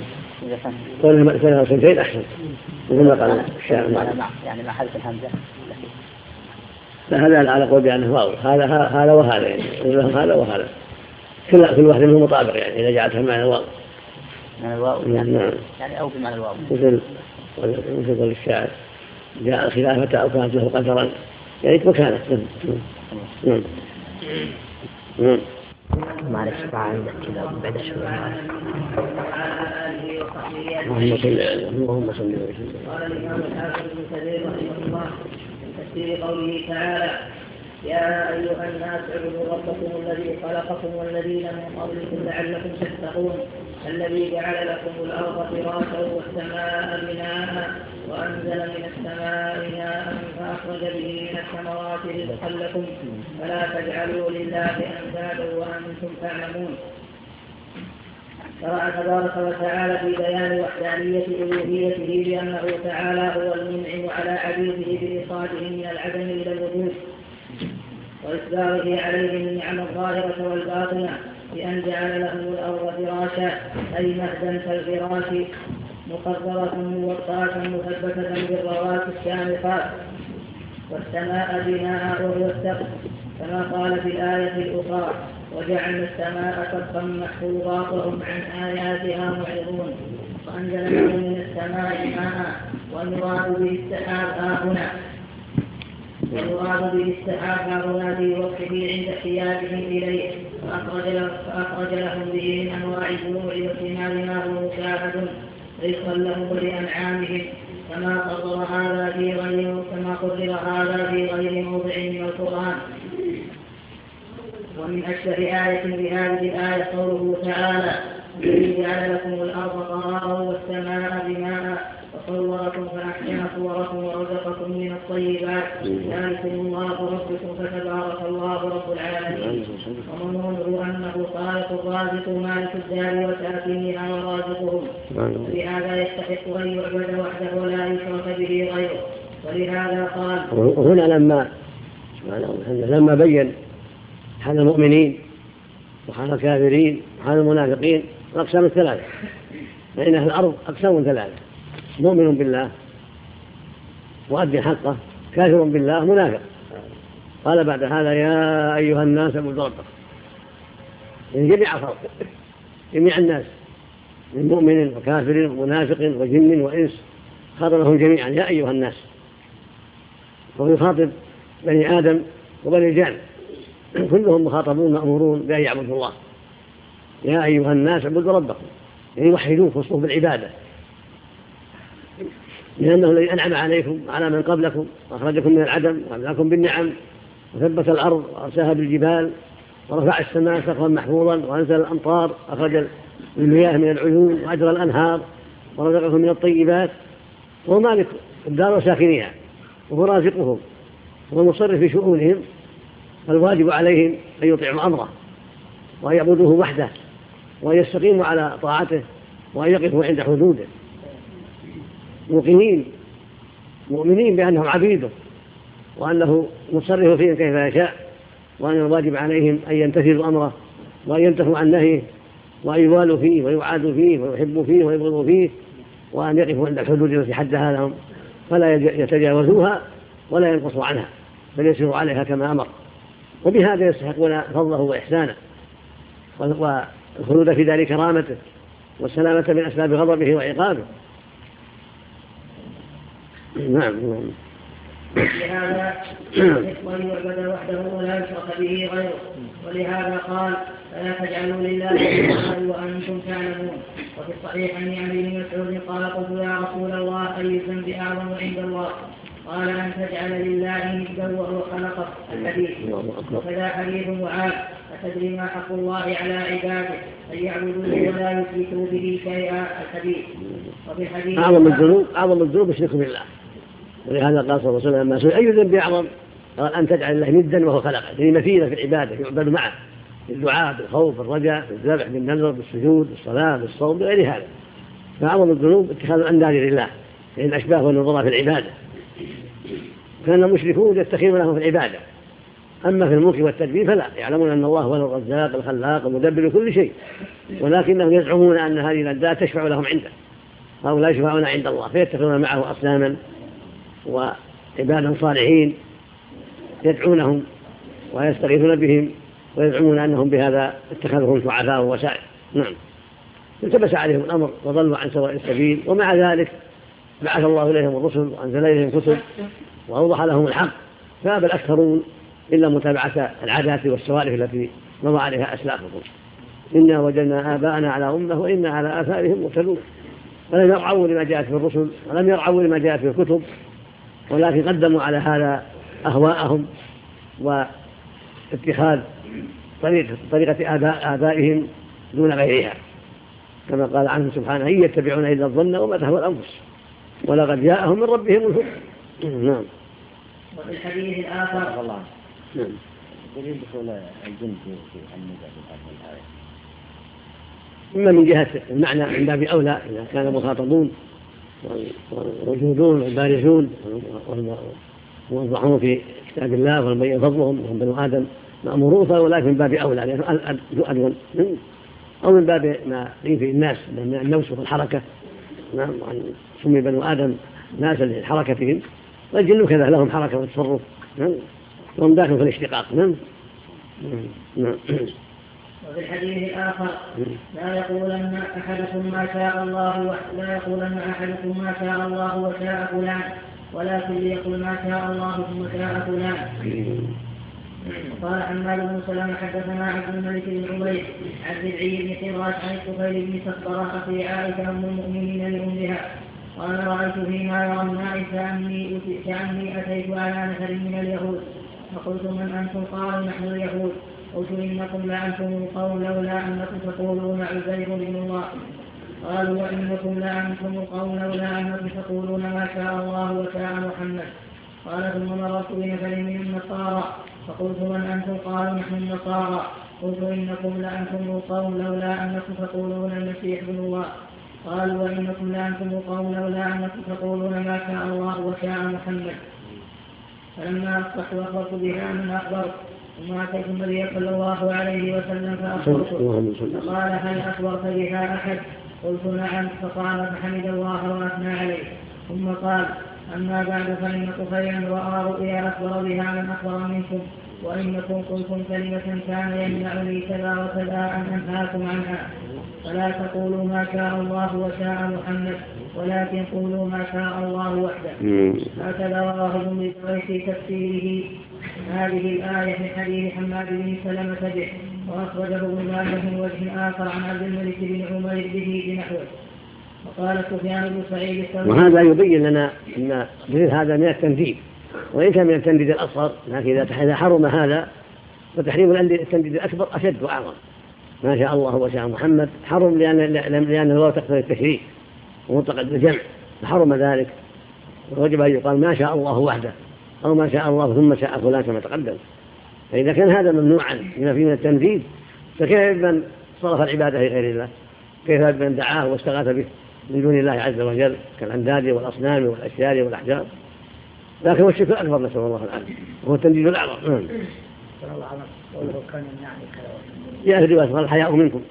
كونها سنتين أحسن. مثل ما قال الشاعر يعني مع حذف الهمزة. فهذا على قول بأنه واو. هذا هذا وهذا يعني. لهم هذا وهذا. كل كل واحد منهم مطابق يعني إذا جعلتها معنى الواو معنى الواو؟ يعني, نعم. يعني أو بمعنى الواو. مثل مثل قول الشاعر. جاء الخلافة أو كانت له قدرا. يعني مكانه. نعم. نعم. معلش تعال كذا بعد شوي اللهم صل اللهم صل قال الامام الحافظ بن كثير رحمه الله في تفسير قوله تعالى يا أيها الناس اعبدوا ربكم الذي خلقكم والذين من قبلكم لعلكم تتقون الذي جعل لكم الأرض فراشا والسماء بناء وأنزل من السماء ماء فأخرج به من الثمرات رزقا لكم. فلا تجعلوا لله أندادا وأنتم تعلمون. شرع تبارك وتعالى في بيان وحدانية ألوهيته بأنه تعالى هو المنعم على عبيده بإيصالهم من العدم إلى الوجود وإسباغه عليهم النعم الظاهرة والباطنة. بأن جعل لهم الأرض فراشا أي مهدا كالفراش مقدرة موطأة مثبتة بالروات الشامخات والسماء بناء وهو السقف كما قال في الآية الأخرى وجعلنا السماء سقفا محفوظا وهم عن آياتها معرضون. وأنزل لهم من السماء ماء والمراد به السحاب ها هنا. والمراد به السحاب ها هنا في وقفه عند احتياجهم إليه. فأخرج فأخرج لهم به من أنواع والثمار ما هو مشاهد رزقا لهم ولأنعامهم. كما قرر هذا في غير كما قرر هذا في غير موضع من القرآن. ومن أشبه آية بهذه الآية قوله تعالى الذي جعل لكم الأرض قرارا والسماء بناء وصوركم ورزقكم من الطيبات. ذلكم الله ربكم فتبارك الله رب العالمين. ومنونه أنه خالق الرازق مالك الدار وساكنها ورازقهم. ولهذا يستحق أن يعبد وحده ولا يشرك به غيره. ولهذا قال هنا لما لما بين حال المؤمنين وحال الكافرين وحال المنافقين الأقسام الثلاثة. فإن أهل الأرض أقسام ثلاثة. مؤمن بالله وأدي حقه. كافر بالله منافق. قال بعد هذا يا أيها الناس اعبدوا ربكم من جميع الخلق جميع الناس. من مؤمن وكافر ومنافق وجن وإنس. خاطبهم جميعا. يا أيها الناس. وهو يخاطب بني آدم وبني الجان كلهم مخاطبون مأمورون بأن يعبدوا الله. يا أيها الناس اعبدوا ربكم. يعني وحدوه خصوص بالعبادة. لأنه الذي أنعم عليكم على من قبلكم وأخرجكم من العدم وأملاكم بالنعم وثبت الأرض وأرساها بالجبال ورفع السماء سقفا محفوظا وأنزل الأمطار أخرج المياه من العيون وأجرى الأنهار ورزقكم من الطيبات وهو مالك الدار وساكنيها وهو رازقهم وهو المصرف في شؤونهم فالواجب عليهم أن يطيعوا أمره وأن يعبدوه وحده وأن يستقيموا على طاعته وأن يقفوا عند حدوده موقنين مؤمنين بأنهم عبيده وأنه مصرف فيهم كيف يشاء وأن الواجب عليهم أن يمتثلوا أمره وأن ينتهوا عن نهيه وأن يوالوا فيه ويعادوا فيه ويحبوا فيه ويبغضوا فيه وأن يقفوا عند الحدود التي حدها لهم فلا يتجاوزوها ولا ينقصوا عنها بل يسيروا عليها كما أمر. وبهذا يستحقون فضله وإحسانه والخلود في دار كرامته والسلامة من أسباب غضبه وعقابه. نعم نعم. لهذا يحق أن يعبد وحده ولا يشرك به غيره. ولهذا قال فلا تجعلوا لله وأنتم تعلمون. وفي الصحيحين عن ابن مسعود قال قلت يا رسول الله أي الذنب أعظم عند الله؟ قال أن تجعل لله ندا وهو خلقك. الحديث. وكذا حديث معاذ أتدري ما حق الله على عباده؟ أن يعبدوه ولا يشركوا به شيئا. الحديث. وفي الحديث أعظم الذنوب أعظم الذنوب الشرك بالله. ولهذا قال صلى الله عليه وسلم لما سئل أي ذنب أعظم؟ قال أن تجعل الله ندا وهو خلقه. يعني مثيلة في العبادة يعبد معه. بالدعاء بالخوف بالرجاء بالذبح بالنذر بالسجود بالصلاة بالصوم بغير هذا. فأعظم الذنوب اتخاذ الأنداد لله لأن الأشباه والنظراء في العبادة. كان المشركون يتخذون له في العبادة. أما في الملك والتدبير فلا. يعلمون أن الله هو الرزاق الخلاق المدبر كل شيء. ولكنهم يزعمون أن هذه الأنداد تشفع لهم عنده. أو لا يشفعون عند الله فيتخذون معه أصناما وعبادا صالحين يدعونهم ويستغيثون بهم ويزعمون أنهم بهذا اتخذهم شعفاء ووسائل. نعم. التبس عليهم الأمر وضلوا عن سواء السبيل ومع ذلك بعث الله إليهم الرسل وأنزل إليهم كتب وأوضح لهم الحق. فأبى الأكثرون إلا متابعة العادات والسوالف التي مضى عليها أسلافهم. إنا وجدنا آباءنا على أمة وإنا على آثارهم مهتدون. فلم يرعوا لما جاءت في الرسل ولم يرعوا لما جاءت في الكتب ولكن قدموا على هذا أهواءهم واتخاذ طريقة, طريقة آبائهم دون غيرها. كما قال عنه سبحانه إن يتبعون إلا الظن وما تهوى الأنفس. ولقد جاءهم من ربهم الهدى نعم. وفي الحديث الآخر الله. نعم. دليل دخول الجن في النزع الآية. إما من جهة المعنى من باب أولى إذا كان مخاطبون والموجودون والبارزون والموضحون في كتاب الله والمبين فضلهم وهم بنو آدم. مأمورون ولكن من باب أولى لأنه أدون. أو من باب ما في الناس من النوس والحركة. نعم سمي بنو آدم ناسا لحركتهم والجن كذا لهم حركة وتصرف. نعم وهم داخل في الاشتقاق. نعم. نعم. وفي الحديث الآخر لا يقولن أحدكم ما شاء الله لا يقولن أحدكم ما شاء الله وشاء فلان ولكن ليقل ما شاء الله ثم شاء فلان. قال حماد بن سلام حدثنا عبد الملك بن عمير عن ربعي بن حراش عن الطفيل بن سخبرة أخي عائشة أم المؤمنين لأمها قال رأيت فيما يرى الناس كأني كأني أتيت على نفر من اليهود فقلت من أنتم؟ قالوا نحن اليهود. قلت إنكم لأنتم القوم لولا أنكم تقولون عزير بن الله قالوا وإنكم لأنتم القوم لولا أنكم تقولون ما شاء الله وشاء محمد. قال ثم مررت بنفر من النصارى. فقلت من أنتم؟ قالوا نحن النصارى. قلت إنكم لأنتم القوم لولا أنكم تقولون المسيح ابن الله قالوا وإنكم لأنتم القوم لولا أنكم تقولون ما شاء الله وشاء محمد. فلما أصبحت أخبرت بها من أخبرت. ثم أتيت النبي صلى الله عليه وسلم فأخبرته فقال هل أخبرت بها أحد؟ قلت نعم. فقال فحمد الله وأثنى عليه. ثم قال أما بعد فإن طفيلا رأى رؤيا أخبر بها من أخبر منكم وإنكم قلتم كلمة كان يمنعني كذا وكذا أن أنهاكم عنها. فلا تقولوا ما شاء الله وشاء محمد ولكن قولوا ما شاء الله وحده. هكذا رواه ابن في تفسيره هذه الآية من حديث حماد بن سلمة به وأخرجه ابن ماجه من وجه آخر عن عبد الملك بن عمير به بنحوه. وقال سفيان بن سعيد وهذا يبين لنا أن مثل هذا من التنديد كان من التنديد الأصغر لكن إذا حرم هذا فتحريم التنديد الأكبر أشد وأعظم. ما شاء الله وشاء محمد حرم لأن لأن الواو تقتضي التشريك ومطلق الجمع فحرم ذلك. ووجب أن يقال ما شاء الله وحده. أو ما شاء الله ثم شاء فلان كما تقدم. فإذا كان هذا ممنوعا لما فيه من التنفيذ فكيف بمن صرف العبادة لغير الله؟ كيف بمن دعاه واستغاث به من دون الله عز وجل كالأنداد والأصنام والأشجار والأحجار؟ لكن الشرك الأكبر نسأل الله العافية. وهو التنديد الأعظم. نعم. جاء في رواية الحياء منكم.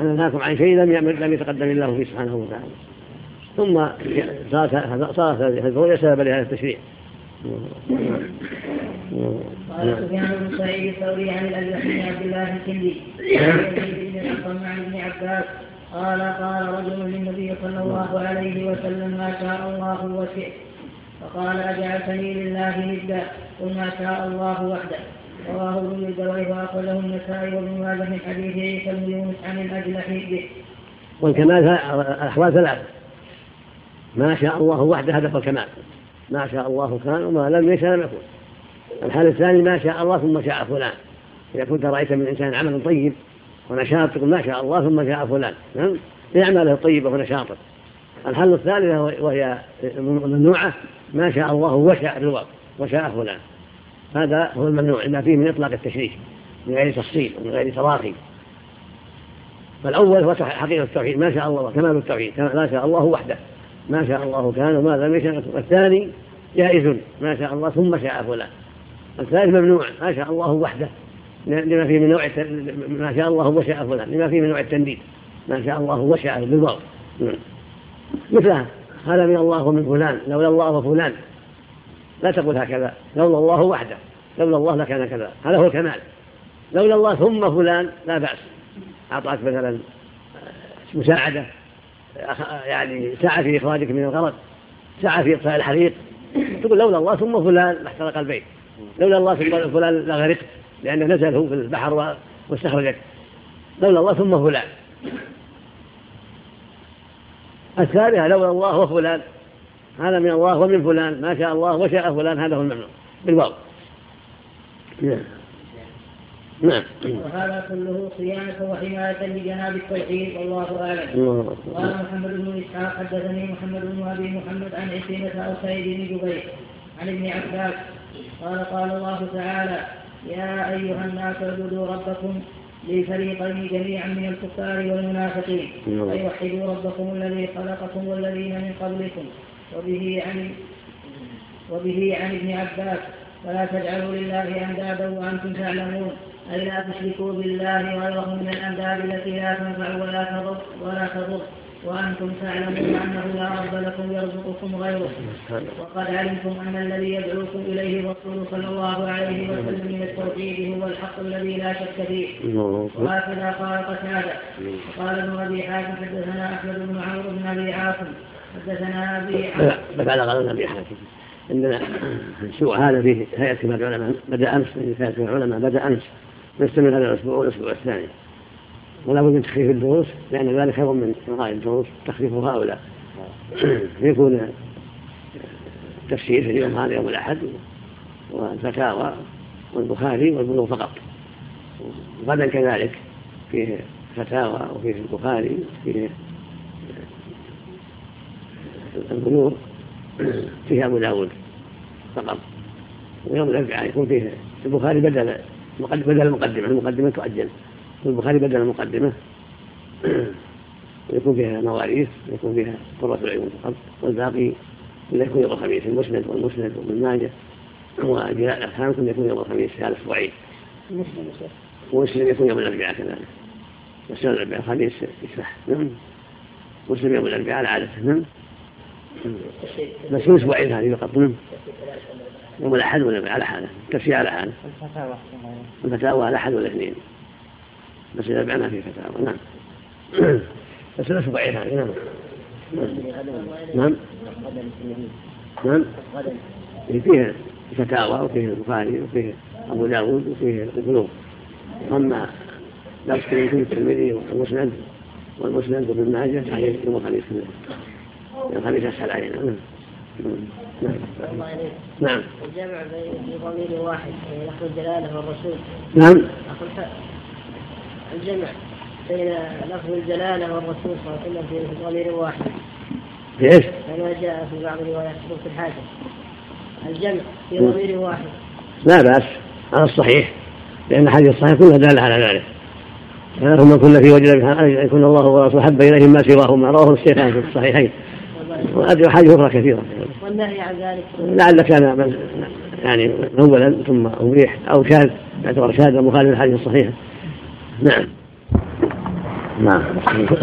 أن أنهاكم عن شيء لم لم يتقدم الله فيه سبحانه وتعالى. ثم صارت هذه الرؤيا سببا لهذا التشريع. قال سفيان بن سعيد الثوري عن الأجلح بن عبد الله الكندي عن ابن عباس قال قال رجل للنبي صلى الله عليه وسلم ما شاء الله وشئت فقال أجعلتني لله ندا قل ما شاء الله وحده رواه ابن الجوي واخرجه النسائي وابن ماجه من حديث عيسى بن يونس عن الاجلح به. والكمال الاحوال ثلاثة. ما شاء الله وحده هدف الكمال. ما شاء الله كان وما لم يشاء لم يكن. الحال الثاني ما شاء الله ثم شاء فلان. إذا كنت رأيت من إنسان عملا طيب ونشاط تقول ما شاء الله ثم شاء فلان. نعم؟ لأعماله الطيبة ونشاطة. الحل الثالثة وهي ممنوعة ما شاء الله وشاء الرواق وشاء فلان. هذا هو الممنوع ما فيه من إطلاق التشريك من غير تفصيل ومن غير تراخي. فالأول هو حقيقة التوحيد ما شاء الله كمال التوحيد ما شاء الله وحده. ما شاء الله كان وما لم يشاء الثاني جائز ما شاء الله ثم شاء فلان. الثالث ممنوع ما شاء الله وحده. لما فيه من نوع ما شاء الله وشاء فلان. لما فيه من نوع التنديد ما شاء الله وشاء بالواو نعم. مثلها هذا من الله ومن فلان لولا الله وفلان. لا تقول هكذا لولا الله وحده. لولا الله لكان كذا. هذا هو الكمال. لولا الله ثم فلان لا بأس. أعطاك مثلا آه، مساعدة. يعني سعى في إخراجك من الغرق سعى في إطفاء الحريق. تقول لولا الله ثم فلان لاحترق البيت لولا الله ثم فلان لغرقت لأنه نزل هو في البحر واستخرجك لولا الله ثم فلان. الثالثة لولا الله وفلان. هذا من الله ومن فلان ما شاء الله وشاء فلان هذا هو الممنوع بالواو. نعم. وهذا كله صيانة وحماية لجناب التوحيد والله أعلم. قال محمد بن إسحاق حدثني محمد بن أبي محمد عن عكرمة أو سعيد بن جبير عن ابن عباس. قال قال الله تعالى يا أيها الناس اعبدوا ربكم للفريقين جميعا من الكفار والمنافقين. أي وحدوا ربكم الذي خلقكم والذين من قبلكم. وبه عن وبه عن ابن عباس فلا تجعلوا لله أندادا وأنتم تعلمون. أي لا تشركوا بالله غيره من الأنداد التي لا تنفع ولا تضر ولا تضر. وأنتم تعلمون أنه لا رب لكم يرزقكم غيره. وقد علمتم أن الذي يدعوكم إليه الرسول صلى الله عليه وسلم من التوحيد هو الحق الذي لا شك فيه. وهكذا قال قتادة. وقال ابن أبي حاتم حدثنا أحمد بن عمرو بن أبي عاصم. حدثنا أبي على قال أبي حاتم. عندنا السوء هذا فيه هيئة كبار العلماء. بدأ أمس هيئة العلماء بدأ أمس. نستمر هذا الأسبوع والأسبوع الثاني. ولا بد من تخفيف الدروس لأن ذلك خير من إلغاء الدروس تخفيف هؤلاء. يكون تفسير في اليوم هذا يوم الأحد والفتاوى والبخاري والبلوغ فقط. غدا كذلك فيه فتاوى وفيه البخاري وفيه البلوغ فيه أبو داود فقط. ويوم الأربعاء يكون فيه البخاري بدل بدل المقدمة المقدمة تؤجل. البخاري بدل المقدمة. ويكون فيها مواريث ويكون فيها قرة العيون فقط والباقي كله يكون يوم الخميس. المسند والمسند وابن ماجه وجلاء الأفهام كله يكون يوم الخميس هذا الأسبوعين ومسلم يكون يوم الأربعاء كذلك. مسلم الأربعاء الخميس يسمح نعم. مسلم يوم الأربعاء على عادته نعم. بس من أسبوعين هذه فقط نعم يوم الأحد ولا على حاله تفسير على حاله الفتاوى على أحد والاثنين بس إذا بعنا في فتاوى نعم. بس لا ضعيف هذه نعم. نعم. نعم. فيه فتاوى وفيه البخاري وفيه أبو داود وفيه القلوب. أما لا تشتري فيه الترمذي والمسند والمسند وابن ماجه عليه يوم الخميس كله الخميس أسهل علينا. نعم. نعم نعم. الجمع في ضمير واحد لفظ الجلالة والرسول. نعم. الجمع بين لفظ الجلالة والرسول صلى الله عليه وسلم في ضمير واحد. في إيش؟ كما جاء في بعض روايات في الحاجة. الجمع في ضمير واحد. لا بأس. على الصحيح لأن الحديث الصحيح كلها دالة على ذلك. هم كل في وجه يكون الله ورسوله حب إليهم ما سواهما. رواه الشيخان في الصحيحين. وهذه حاجة أخرى كثيرة. والنهي عن ذلك؟ لعل كان يعني أولا ثم أبيح أو شاذ يعتبر شاذ مخالف الحديث الصحيح. نعم. نعم. بسم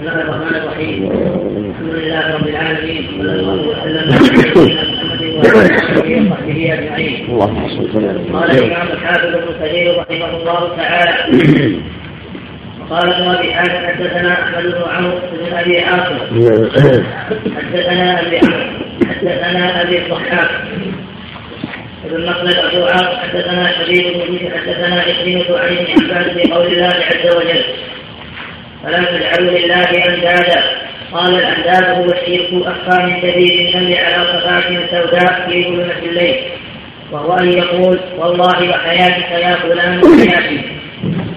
الله الرحمن الرحيم الحمد لله رب العالمين صلى الله وسلم على محمد وصحبه اجمعين اللهم صل قال الإمام الحافظ ابن كثير رحمه الله تعالى قال حاتم حدثنا أحمد بن عمرو بن أبي عاصم. حدثنا أبي عمرو حدثنا أبي الضحاك. ابن مخلد أبو عاص حدثنا شبيب بن حدثنا عكرمة عن ابن عباس في قول الله عز وجل. فلا تجعلوا لله أندادا. قال الأنداد هو الشرك أخفى من شديد النمل على صفات سوداء في ظلمة الليل. وهو أن يقول والله وحياتك يا فلان وحياتي.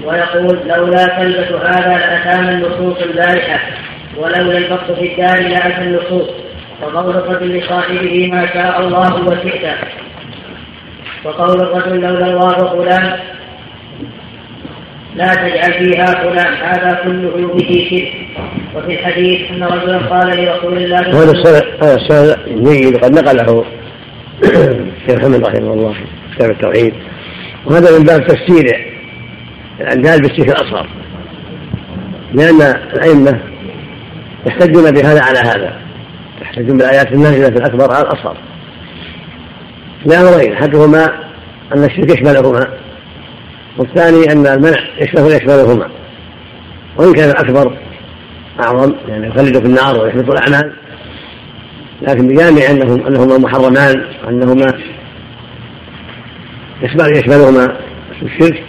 ويقول لولا كلبة هذا لأتانا النصوص البارحة ولولا البط في الدار لأتى النصوص وقول الرجل لصاحبه ما شاء الله وشئت. وقول الرجل لولا الله فلان لا تجعل فيها فلان هذا كله به شرك. وفي الحديث أن رجلا قال لرسول الله هذا السند جيد قد نقله الشيخ محمد رحمه الله كتاب التوحيد. وهذا من باب تفسير الاندال بالشرك الأصغر. لأن الأئمة يحتجون بهذا على هذا. يحتجون بالآيات النازلة في الأكبر على الأصغر. لامرين أحدهما أن الشرك يشملهما والثاني أن المنع يشمل يشملهما. وإن كان الأكبر أعظم يعني يخلد في النار ويحبط الأعمال. لكن بجامع أنهم أنهما محرمان وأنهما يشمل يشملهما الشرك.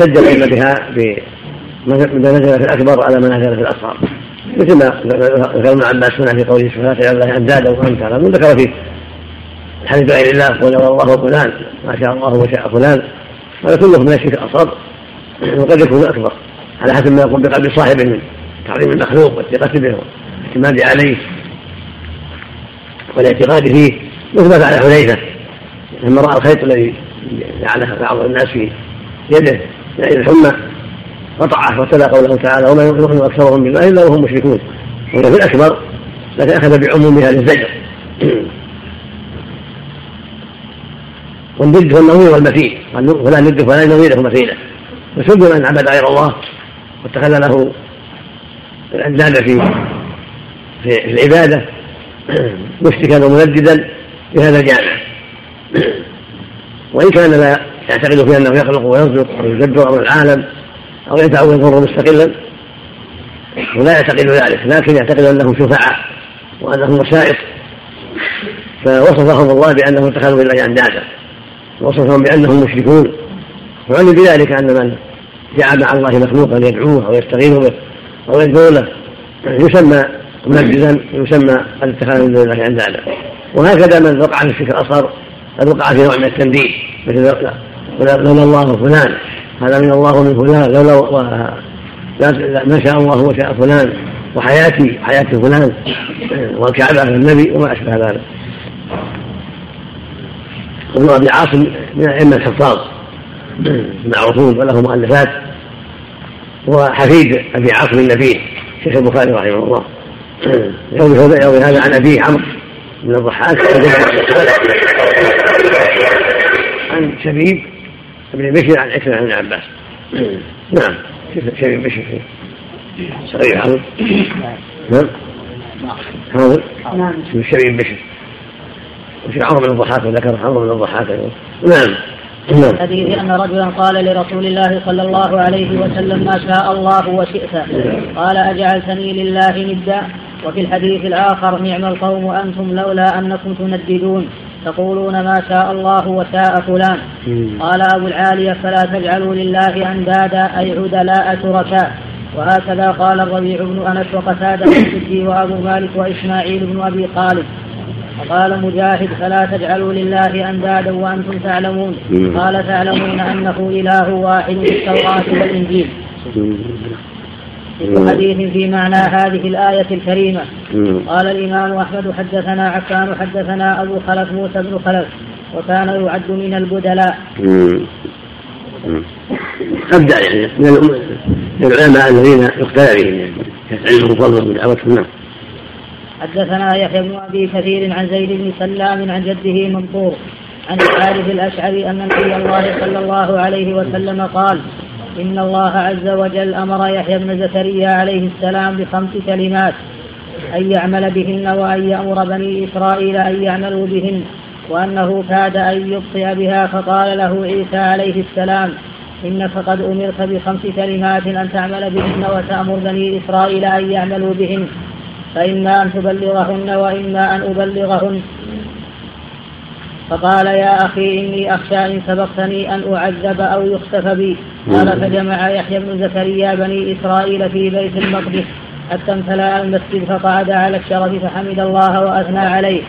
احتج الأئمة بها بما نزل في الأكبر على ما نزل في الأصغر. مثل ما ذكر ابن عباس هنا في قوله سبحانه وتعالى الله أندادا وأمثالا ذكر فيه. الحديث بغير الله قل الله فلان ما شاء الله وشاء فلان. هذا كله من الشرك الاصغر وقد يكون أكبر على حسب ما يقوم بقلب صاحبه من تعظيم المخلوق والثقة به والاعتماد عليه والاعتقاد فيه. مثل ما فعل حذيفة لما رأى الخيط الذي جعله بعض الناس في يده. يعني الحمى قطعه وتلا قوله تعالى وما يؤمن أكثرهم بالله إلا وهم مشركون. وهو في الأكبر لكن أخذ بعموم هذا الزجر والند هو النظير والمثيل ولا ند فلا نظير مثيله وسب من عبد غير الله واتخذ له الأنداد في في العبادة مشركا ومنددا في هذا الجامع. وإن كان لا يعتقد فيه أنه يخلق ويرزق ويدبر أمر العالم أو ينفع ويضر مستقلا. ولا يعتقد ذلك لكن يعتقد أنهم شفعاء وأنهم وسائط فوصفهم الله بأنهم اتخذوا بالله أندادا. وصفهم بأنهم مشركون. وعلم بذلك أن من جعل مع الله مخلوقا يدعوه أو يستغيث به أو يدعو له يسمى ممجدا يسمى قد اتخذ من دون الله أندادا. وهكذا من وقع في الشرك الأصغر قد وقع في نوع من التنديد مثل لولا الله فلان. هذا من الله ومن فلان. لولا ما شاء الله وشاء فلان. وحياتي حياة فلان. والكعبة النبي وما أشبه ذلك. وابن أبي عاصم من أئمة الحفاظ. معروفون وله مؤلفات. وحفيد أبي عاصم النبيل شيخ البخاري رحمه الله. يروي هذا عن أبيه عمرو بن الضحاك عن شبيب بن بشر عن عكرمة ابن عباس. نعم. شبيب بشر. صغير حاضر نعم. حاضر نعم شبيب بشر. وفي عمرو بن الضحاك وذكر عمرو بن الضحاك. نعم. نعم. الحديث أن رجلا قال لرسول الله صلى الله عليه وسلم ما شاء الله وشئت. قال أجعلتني لله ندا. وفي الحديث الآخر نعم القوم أنتم لولا أنكم تنددون. تقولون ما شاء الله وشاء فلان. قال أبو العالية فلا تجعلوا لله أندادا أي عدلاء شركاء؟ وهكذا قال الربيع بن أنس وقتادة السدي وأبو مالك وإسماعيل بن أبي خالد وقال مجاهد فلا تجعلوا لله أندادا وأنتم تعلمون؟ قال تعلمون أنه إله واحد في التوراة والإنجيل. في حديث في معنى هذه الآية الكريمة. قال الإمام أحمد حدثنا عفان حدثنا أبو خلف موسى بن خلف وكان يعد من البدلاء. أبدع يعني من العلماء الذين يقتدى بهم يعني علمهم فضلهم ودعوتهم نعم حدثنا يحيى بن أبي كثير عن زيد بن سلام عن جده منصور عن الحارث الأشعري أن نبي الله صلى الله عليه وسلم قال إن الله عز وجل أمر يحيى بن زكريا عليه السلام بخمس كلمات أن يعمل بهن وأن يأمر بني إسرائيل أن يعملوا بهن وأنه كاد أن يبطئ بها فقال له عيسى عليه السلام إنك قد أمرت بخمس كلمات أن تعمل بهن وتأمر بني إسرائيل أن يعملوا بهن فإما أن تبلغهن وإما أن أبلغهن. فقال يا أخي إني أخشى إن سبقتني أن أعذب أو يخسف بي. قال فجمع يحيى بن زكريا بني إسرائيل في بيت المقدس حتى امتلأ المسجد فقعد على الشرف فحمد الله وأثنى عليه.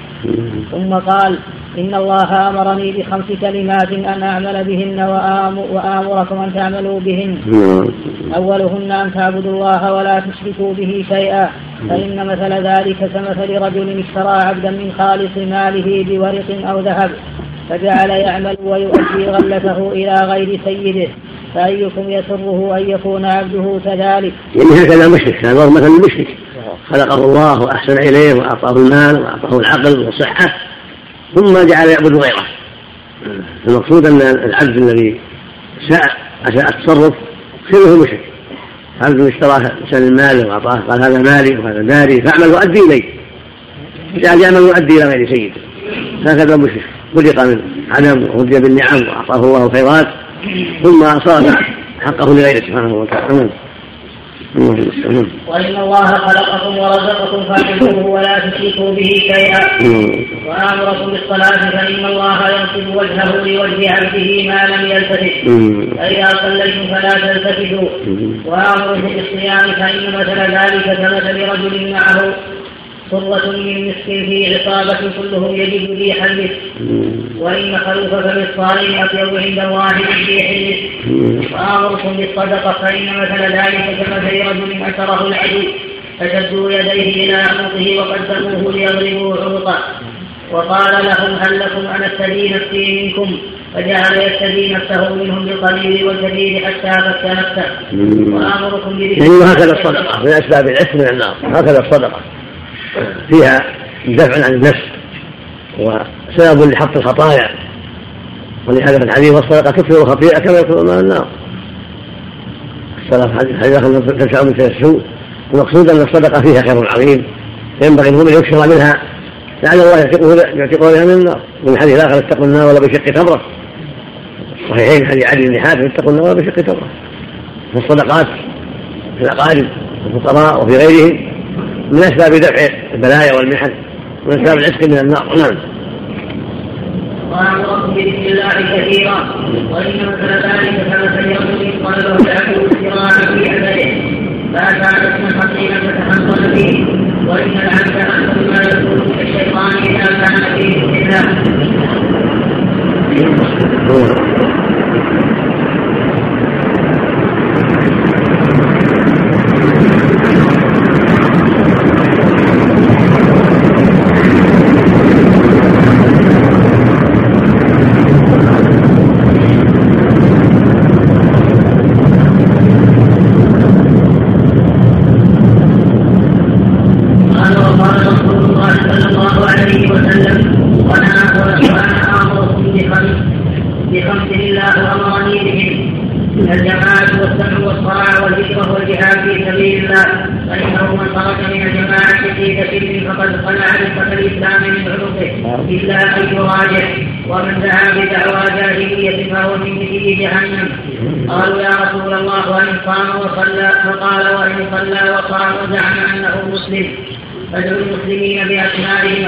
ثم قال إن الله أمرني بخمس كلمات أن أعمل بهن وآمركم أن تعملوا بهن. أولهن أن تعبدوا الله ولا تشركوا به شيئا. فإن مثل ذلك كمثل رجل اشترى عبدا من خالص ماله بورق أو ذهب فجعل يعمل ويؤدي غلته إلى غير سيده. فأيكم يسره أن يكون عبده كذلك؟ يعني هكذا مشرك هذا مثل المشرك خلقه الله وأحسن إليه وأعطاه المال وأعطاه العقل والصحة ثم جعل يعبد غيره. المقصود أن العبد الذي ساء أساء التصرف خيره مشرك عبد اشترى انسان المال وأعطاه قال هذا مالي وهذا داري فأعمل وادي الي جعل يعمل ويؤدي إلى غير سيده هكذا المشرك خلق من عدم وهدي بالنعم وأعطاه الله الخيرات ثم صرف حقه لغيره سبحانه وتعالى. وإن الله خلقكم ورزقكم فاعبدوه ولا تشركوا به شيئا. وآمركم بالصلاة فإن الله ينصب وجهه لوجه عبده ما لم يلتفت. فإذا صليتم فلا تلتفتوا. وآمركم بالصيام فإن مثل ذلك كمثل رجل معه. صرة من مسك في عصابة كلهم يجد ريح المسك وإن خلوف فم الصائم أطيب عند من ريح المسك وآمركم بالصدقة فإن مثل ذلك كمثل رجل أثره العدو. فشدوا يديه إلى عنقه وقدموه ليضربوا عنقه وقال لهم هل لكم أن أستدي نفسي منكم؟ فجعل يستدي نفسه منهم بالقليل والكثير حتى فك نفسه. وآمركم بذكر هكذا الصدقة من أسباب العتق من النار. هكذا الصدقة فيها دفع عن النفس وسبب لحط الخطايا. ولهذا في الحديث والصدقة تكفر الخطيئة كما يكفر من النار. الصدقة حديث تدفع من السوء. المقصود أن الصدقة فيها خير عظيم. ينبغي المؤمن يكثر منها. لعل الله يعتقه يعتقه بها من النار. من حديث آخر اتقوا النار ولا بشق تمرة. صحيحين حديث علي بن حاتم اتقوا النار ولا بشق تمرة. في الصدقات في الأقارب والفقراء وفي غيرهم من أسباب دفع البلايا والمحن من أسباب العتق من النار. نعم. وأمركم بذكر الله كثيرا. وإن مثل ذلك كمثل يوم طلبه العبد الصراع في عمله. فأتى اسما حصينا فتحصن فيه. وإن العبد أحسن ما يكون في الشيطان إذا كان فيه الله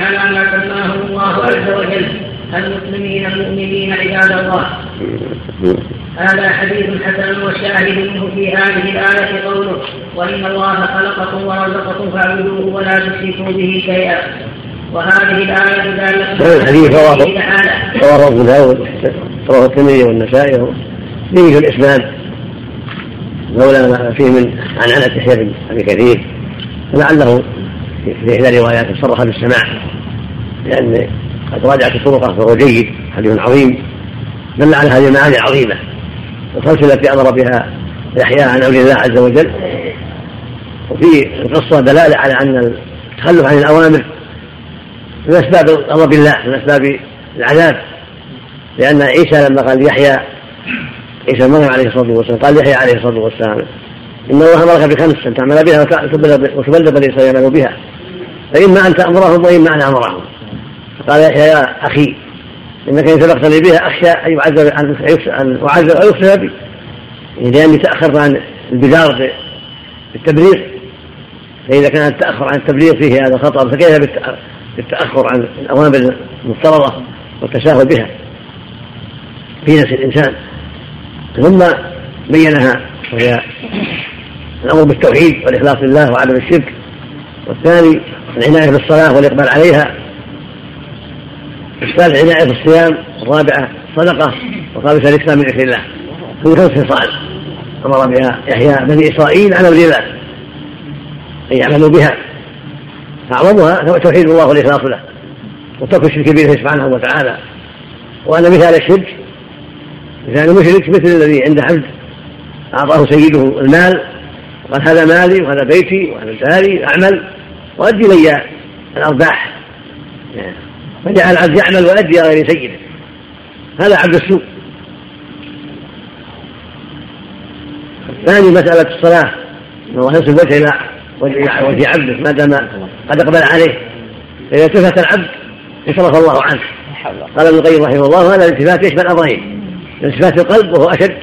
على ما سماهم الله عز وجل. المسلمين المؤمنين عباد الله. هذا حديث حسن والشاهد منه في هذه الآية قوله وإن الله خلقكم ورزقكم فاعبدوه ولا تشركوا به شيئا. وهذه الآية دالة الحديث رواه أبو داود رواه الترمذي والنسائي فيه الإسناد. لولا ما فيه من عنعنة يحيى بن أبي كثير. فلعله في إحدى الروايات صرح بالسماع لأن قد راجعت طرقه فهو جيد حديث عظيم دل على هذه المعاني العظيمة الخمس التي أمر بها يحيى عن أمر الله عز وجل وفي القصة دلالة على أن التخلف عن الأوامر من أسباب غضب الله من أسباب العذاب لأن عيسى لما قال يحيى عيسى مريم عليه الصلاة والسلام قال يحيى عليه الصلاة والسلام إن الله أمرك بخمس أن تعمل بها وتبلغ بني إسرائيل بها. فإما أن تأمرهم وإما أن أمرهم فقال يحيى يا أخي إنك إن سبقتني بها أخشى أن يعذب أن أعذب أو يخسر بي. لأني تأخرت عن البدار بالتبليغ فإذا كان التأخر عن التبليغ فيه هذا خطأ فكيف بالتأخر عن الأوامر المفترضة والتساهل بها؟ في نفس الإنسان. ثم بينها وهي الأمر بالتوحيد والإخلاص لله وعدم الشرك. والثاني العناية بالصلاة والإقبال عليها. الثالث عناية بالصيام الرابعة الصدقة والخامسة الإكثار من ذكر الله. في خمس خصال أمر بها يحيى بني إسرائيل على أمر الله أن يعملوا بها. أعظمها توحيد الله والإخلاص له. وترك الشرك به سبحانه وتعالى. وأن مثال الشرك مثال المشرك مثل الذي عند عبد أعطاه سيده المال وقال هذا مالي وهذا بيتي وهذا داري أعمل. وأدي لي الأرباح. فجعل العبد يعمل ويؤدي غير سيده هذا عبد السوء. الثاني مسألة الصلاة. أن الله يصل وجه إلى وجه عبده ما دام قد أقبل عليه. فإذا التفت العبد انصرف الله عنه. قال ابن القيم رحمه الله هذا الالتفات يشمل أمرين. التفات القلب وهو أشد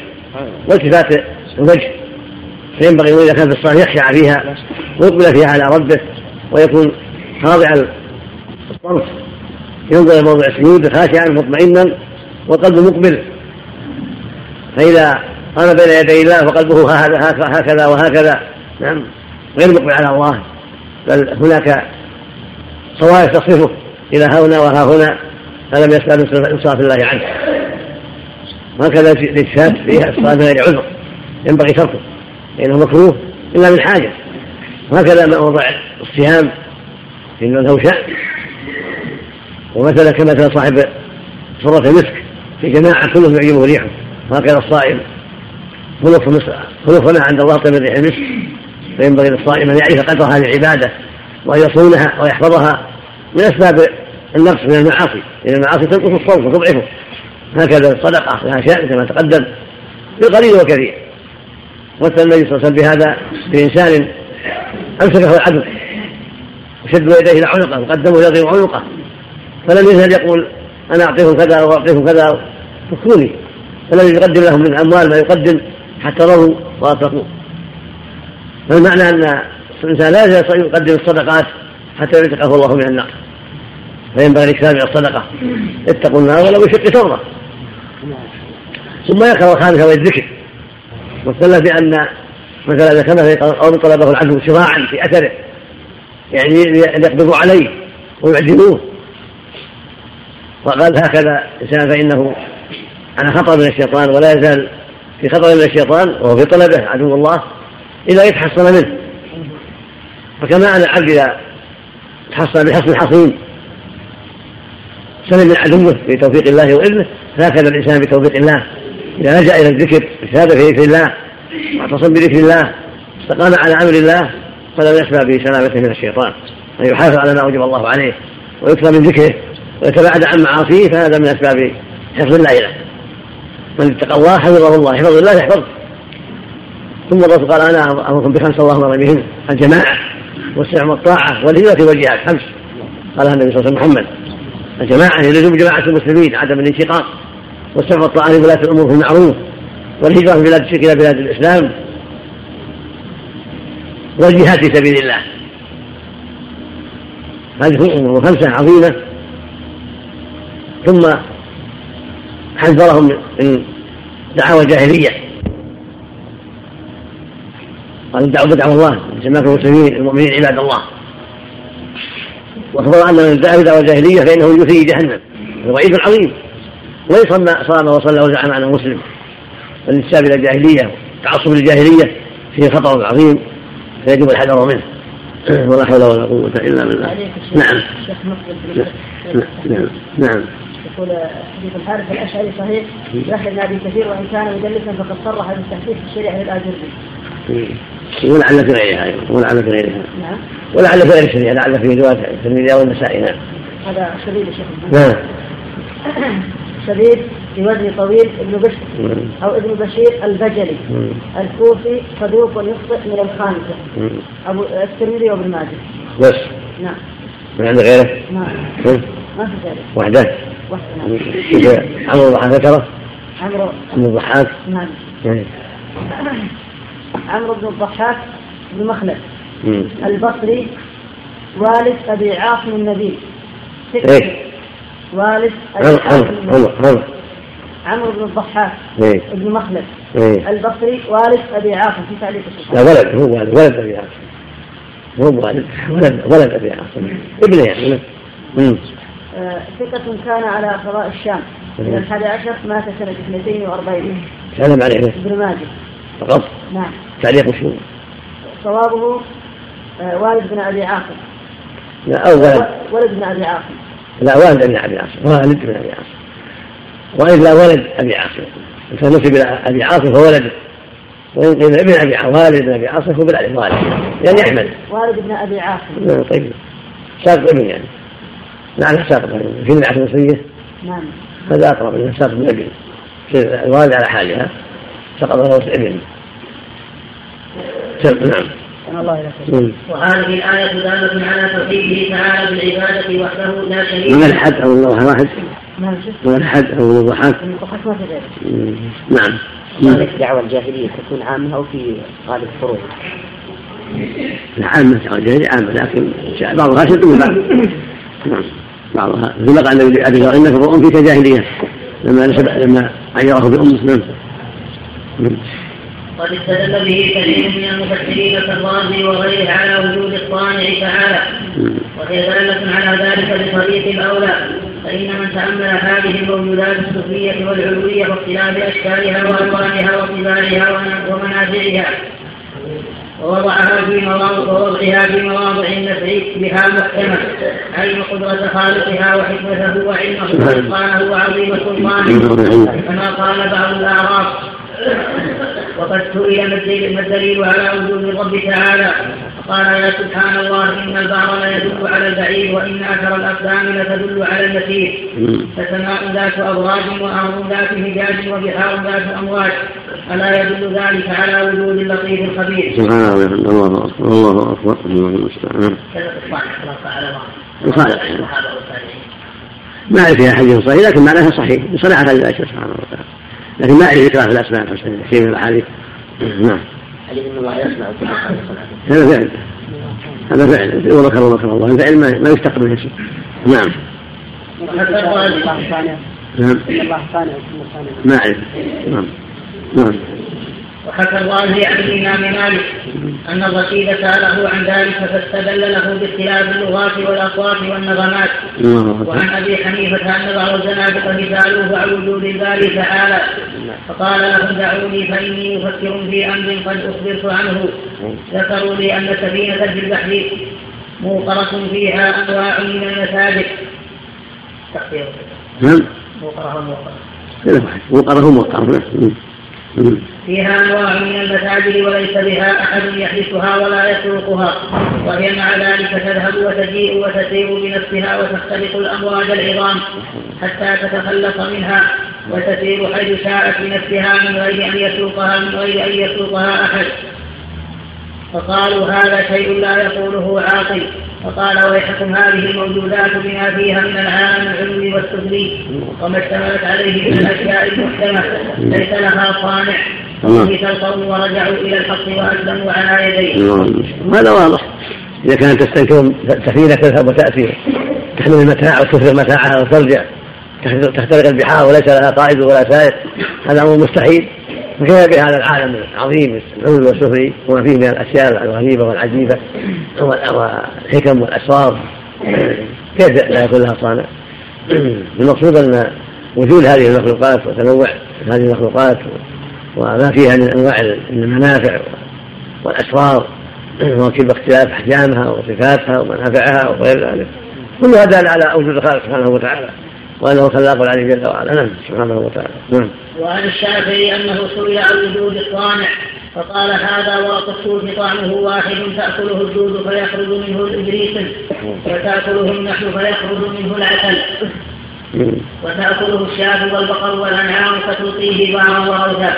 والتفات الوجه. فينبغي إذا كان في الصلاة يخشع فيها ويقبل فيها على ربه. ويكون خاضع الصمت ينظر موضع السجود خاشعا مطمئنا والقلب مقبل. فإذا قام بين يدي الله وقلبه هكذا وهكذا نعم غير مقبل على الله. بل هناك صوائف تصرفه إلى هنا وها هنا فلم يسأل إنصاف الله عنه. وهكذا الاجتهاد فيها الصلاة من غير عذر ينبغي تركه لأنه مكروه إلا من حاجة. وهكذا موضع الصيام فإنه له شأن ومثلا كمثل صاحب صرة المسك في جماعة كلهم يعجبه ريحه. وهكذا الصائم خلق خلقنا عند الله طيب ريح المسك. فينبغي للصائم أن يعرف قدر هذه العبادة وأن يصونها ويحفظها من أسباب النقص من المعاصي. لأن المعاصي تنقص الصوم وتضعفه. هكذا الصدقة لها شأن كما تقدم. بالقليل وكثير. مثل النبي صلى الله عليه وسلم بهذا بإنسان أمسكه العدو وشد يديه إلى عنقه وقدمه يضرب عنقه. فلم يزل يقول أنا أعطيكم كذا وأعطيكم كذا. فكوني فلم يقدم لهم من الأموال ما يقدم حتى رضوا وأطلقوا. فالمعنى أن الإنسان لا يقدم الصدقات حتى يعتقه الله من النار فينبغي الاكثار من الصدقة. اتقوا النار ولو بشق تمره ثم يقرأ الخامسة وهي واستدل بأن مثلا إذا كان قوم طلبه العدو شراعا في أثره يعني ليقبضوا عليه ويعدموه وقال هكذا الإنسان فإنه على خطر من الشيطان ولا يزال في خطر من الشيطان وهو في طلبه عدو الله اذا يتحصن منه. فكما أن العبد إذا تحصن بحصن الحصين سلم من عدوه بتوفيق الله وإذنه هكذا الإنسان بتوفيق الله. إذا لجأ إلى الذكر اجتهاد في ذكر الله. واعتصم بذكر الله استقام على أمر الله فلا يخفى بسلامته من الشيطان. أن يحافظ على ما أوجب الله عليه ويكثر من ذكره ويتباعد عن معاصيه فهذا من أسباب حفظ الله له. من اتقى الله حفظه الله يحفظ الله يحفظه. ثم الرسول قال أنا أمركم بخمس الله أمر بهن الجماعة والسمع والطاعة والهجرة والجهاد خمس. قالها النبي صلى الله عليه وسلم محمد. الجماعة يلزم جماعة المسلمين عدم الانشقاق والسمع والطاعة لولاة الأمور في المعروف والهجرة من بلاد الشرك إلى بلاد الإسلام والجهاد في سبيل الله. هذه أمور خمسة عظيمة. ثم حذرهم من دعاوى الجاهلية. قال دعوا بدعوا الله سماكم المسلمين المؤمنين عباد الله. وأخبر أن من دعا بدعوى الجاهلية فإنه يثري جهنم. وعيد عظيم. وليس ما صام وصلى وزعم انه مسلم الانتساب إلى الجاهلية تعصب للجاهلية فيه خطر عظيم فيجب الحذر منه. ولا حول ولا قوة إلا بالله. نعم. نعم. نعم. يقول حديث الحارث الأشعري صحيح. يحيى أبي كثير وإن كان مدلسا فقد صرح بالتحديث في الشريعة للاجربي ولعل في غيرها أيضا ولعل في غيرها نعم. ولعل في غير الشريعه لعل في رواية الترمذي أو النسائي نعم. هذا شديد الشيخ نعم. شديد. بوجه طويل ابن بشر. أو ابن بشير البجلي. الكوفي صدوق يخطئ من الخامسة. أبو الترمذي وابن ماجه. بس. نعم. من عند غيره؟ نعم. ما في ذلك وحده؟ وحده. نعم عمرو الضحاك ذكره؟ عمرو. بن الضحاك؟ نعم. عمرو بن الضحاك بن مخلد. البصري والد أبي عاصم النبي إيه؟ والد أبي عاصم عمرو بن الضحاك إيه؟ بن مخلد إيه؟ البصري والد أبي عاصم في تعليق لا ولد هو والد ولد أبي عاصم. هو والد ولد ولد أبي عاصم. ابنه يعني آه، ثقة كان على قضاء الشام. من. الحادي عشر مات سنة 42 سلم عليه. ابن ماجه. فقط؟ نعم. تعليق شو؟ صوابه آه، والد بن أبي عاصم. لا أو ولد ولد بن أبي عاصم. لا والد بن أبي عاصم. والد بن أبي عاصم. وإن لا ولد أبي عاصم. إن نسب إلى أبي عاصم فهو ولده وإن قيل ابن أبي عاصم والد بن أبي عاصم بالالف والد. يعني أحمد. والد بن أبي عاصم. نعم طيب. ساق ابن يعني. نعم ساق في النعت المصرية؟ نعم. هذا أقرب من ساق ابن الوالد على حالها. سقط له ابن نعم. الله وهذه الآية دالة على توحيده تعالى بالعبادة وحده لا شريك له. من الحد أو الله واحد؟ نعم من الحد أو الضحاك؟ نعم. دعوة الجاهلية تكون عامة أو في غالب الفروع؟ عامة دعوة الجاهلية عامة لكن بعضها شد من بعض. نعم بعضها مثل قال النبي أبي ذر إنك امرؤ فيك جاهلية لما نسب لما عيره بأمه نعم. قد استدل به كثير من المفسرين كالرازي وغيره على وجود الصانع تعالى وهي دالة على ذلك بطريق الأولى فإن من تأمل هذه الموجودات السفلية والعلوية واختلاف أشكالها وألوانها وطباعها ومنازعها ووضعها في مواضع ووضعها في مواضع النفع بها محكمة. علم قدرة خالقها وحكمته وعلمه وإتقانه وعظيم سلطانه؟ كما قال بعض الأعراف وقد سئل ما الدليل على وجود الرب تعالى. قال يا سبحان الله إن البحر لا يدل على البعير وإن أثر الأقدام لتدل على المسير فسماء ذات أبراج وأرض ذات هجاج وبحار ذات أمواج. ألا يدل ذلك على وجود اللطيف الخبير. سبحان الله الله أكبر. الله أكبر. الله المستعان. ما فيها حديث صحيح لكن معناها صحيح. صنعة لله سبحانه وتعالى. لكن ما أعرف ذكرها في الأسماء الحسنى شيء من الأحاديث. نعم. حديث ان الله يسمع هذا فعل. هذا فعل. وذكر وذكر الله الفعل ما ما يشتق من اسمه نعم. نعم. ما أعرف. نعم. نعم. وحكى الله عن الإمام مالك أن الرشيد سأله عن ذلك فاستدل له باختلاف اللغات والأصوات والنغمات. وعن أبي حنيفة أن بعض الزنادقة سألوه عن وجود الباري تعالى. فقال لهم دعوني فإني مفكر في أمر قد أخبرت عنه. ذكروا لي أن سفينة في البحر موقرة فيها أنواع من المساجد. نعم. موقرة وموقرة موقرة وموقرة فيها أنواع من المساجد وليس بها أحد يحدثها ولا يسوقها. وهي مع ذلك تذهب وتجيء وتسير بنفسها وتختلق الأمواج العظام حتى تتخلص منها وتسير حيث شاءت بنفسها من غير أن يسوقها من غير أن يسوقها أحد. فقالوا هذا شيء لا يقوله عاقل. فقال ويحكم هذه الموجودات بما فيها من العالم العلوي والسفلي وما اشتملت عليه من الأشياء المحكمة. ليس لها صانع. القوم ورجعوا إلى الحق وأسلموا على يديه. هذا واضح. إذا كانت تستنكر سفينه تذهب وتاتي تحمل المتاع وتفرغ متاعها وترجع تخترق البحار وليس لها قائد ولا سائق هذا أمر مستحيل. فكيف بهذا العالم العظيم العلو والسفلي وما فيه من الأشياء الغريبة والعجيبة والحكم والأسرار. كيف لا يكون لها صانع؟ المقصود أن وجود هذه المخلوقات وتنوع هذه المخلوقات وما فيها من أنواع المنافع والأسرار وكيف اختلاف أحجامها وصفاتها ومنافعها وغير ذلك. كل هذا على وجود الخالق سبحانه وتعالى وأنه خلاق العلي جل وعلا. نعم سبحانه وتعالى. نعم. وعن الشافعي أنه سئل عن وجود الصانع فقال هذا ورق السوس طعمه واحد تأكله الدود فيخرج منه الإبريق وتاكله النحل فيخرج منه العسل. وتأكله الشاة والبقر والأنعام فتلقيه بعضا وأوثا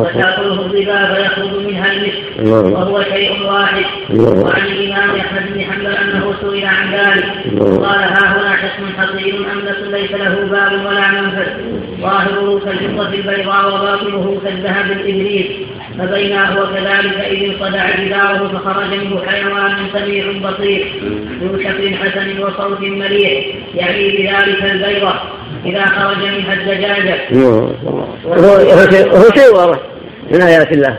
وتأكله الربا فيخرج منها المسك وهو شيء واحد. وعن الإمام أحمد بن حنبل أنه سئل عن ذلك. قال ها هنا حسن حصير أملس ليس له باب ولا منفذ. ظاهره كالفضة البيضاء وباطنه كالذهب الإبريق فبينا هو كذلك إذ انصدع جداره فخرج منه حيوان سميع بصير. ذو شكل حسن وصوت مليح. يعني بذلك البيضة. إذا خرج منها الدجاجة. وهو شيء واضح. من آيات الله.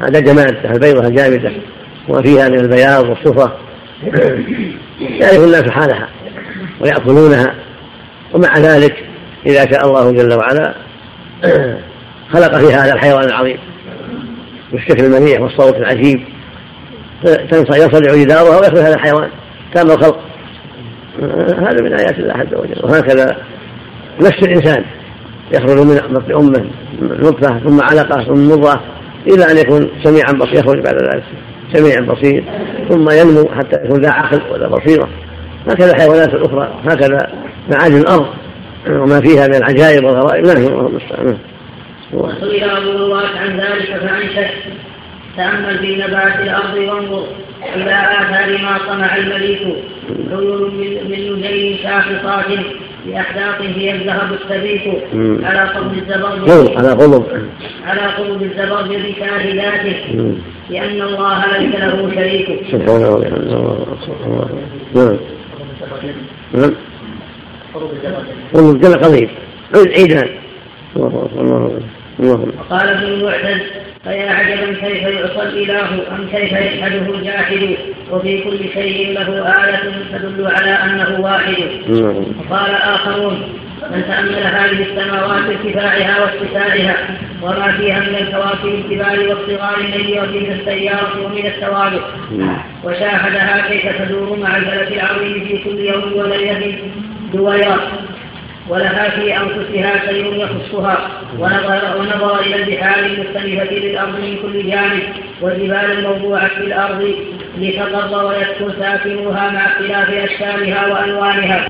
هذا جمال البيضة الجامدة. وفيها من البياض والصفة. يعرف الناس حالها ويأكلونها. ومع ذلك إذا شاء الله جل وعلا خلق في هذا الحيوان العظيم. بالشكل المنيع والصوت العجيب. ينصدع جدارها ويخرج هذا الحيوان. تام الخلق. هذا من آيات الله عز وجل. وهكذا نفس الإنسان يخرج من بطن أمه نطفة ثم علقة ثم مضغة إلى أن يكون سميعا بصير يخرج بعد ذلك سميعا بصير ثم ينمو حتى يكون ذا عقل ولا بصيرة. هكذا الحيوانات الأخرى هكذا معادن الأرض وما فيها من العجائب والغرائب لا الله المستعان. وسئل عن ذلك فأنشد تأمل في نبات الأرض وانظر. إلى آثار ما صنع المليك عيون من نجيم شاخصات. بأحداق هي الذهب السبيك على قلب الزبرجد على قلب على قلب الزبرجد شاهداته لأن الله ليس له شريك. سبحانه وتعالى نعم. نعم. قلب جل قضيب عيدان وقال ابن المعتز فيا عجبا كيف يعصى الإله أم كيف يجحده الجاحد وفي كل شيء له آية تدل على أنه واحد. وقال آخرون من تأمل هذه السماوات ارتفاعها واتساعها وما فيها من الكواكب الكبار والصغار النيرة من السيارة ومن الثوابت وشاهدها كيف تدور مع الفلك العظيم في كل يوم وليلة دويرات ولها في أنفسها شيء يخصها ونظر, ونظر إلى البحار المختلفة للأرض من كل جانب والجبال الموضوعة في الأرض لتقر ويسكن ساكنوها مع اختلاف أشكالها وألوانها.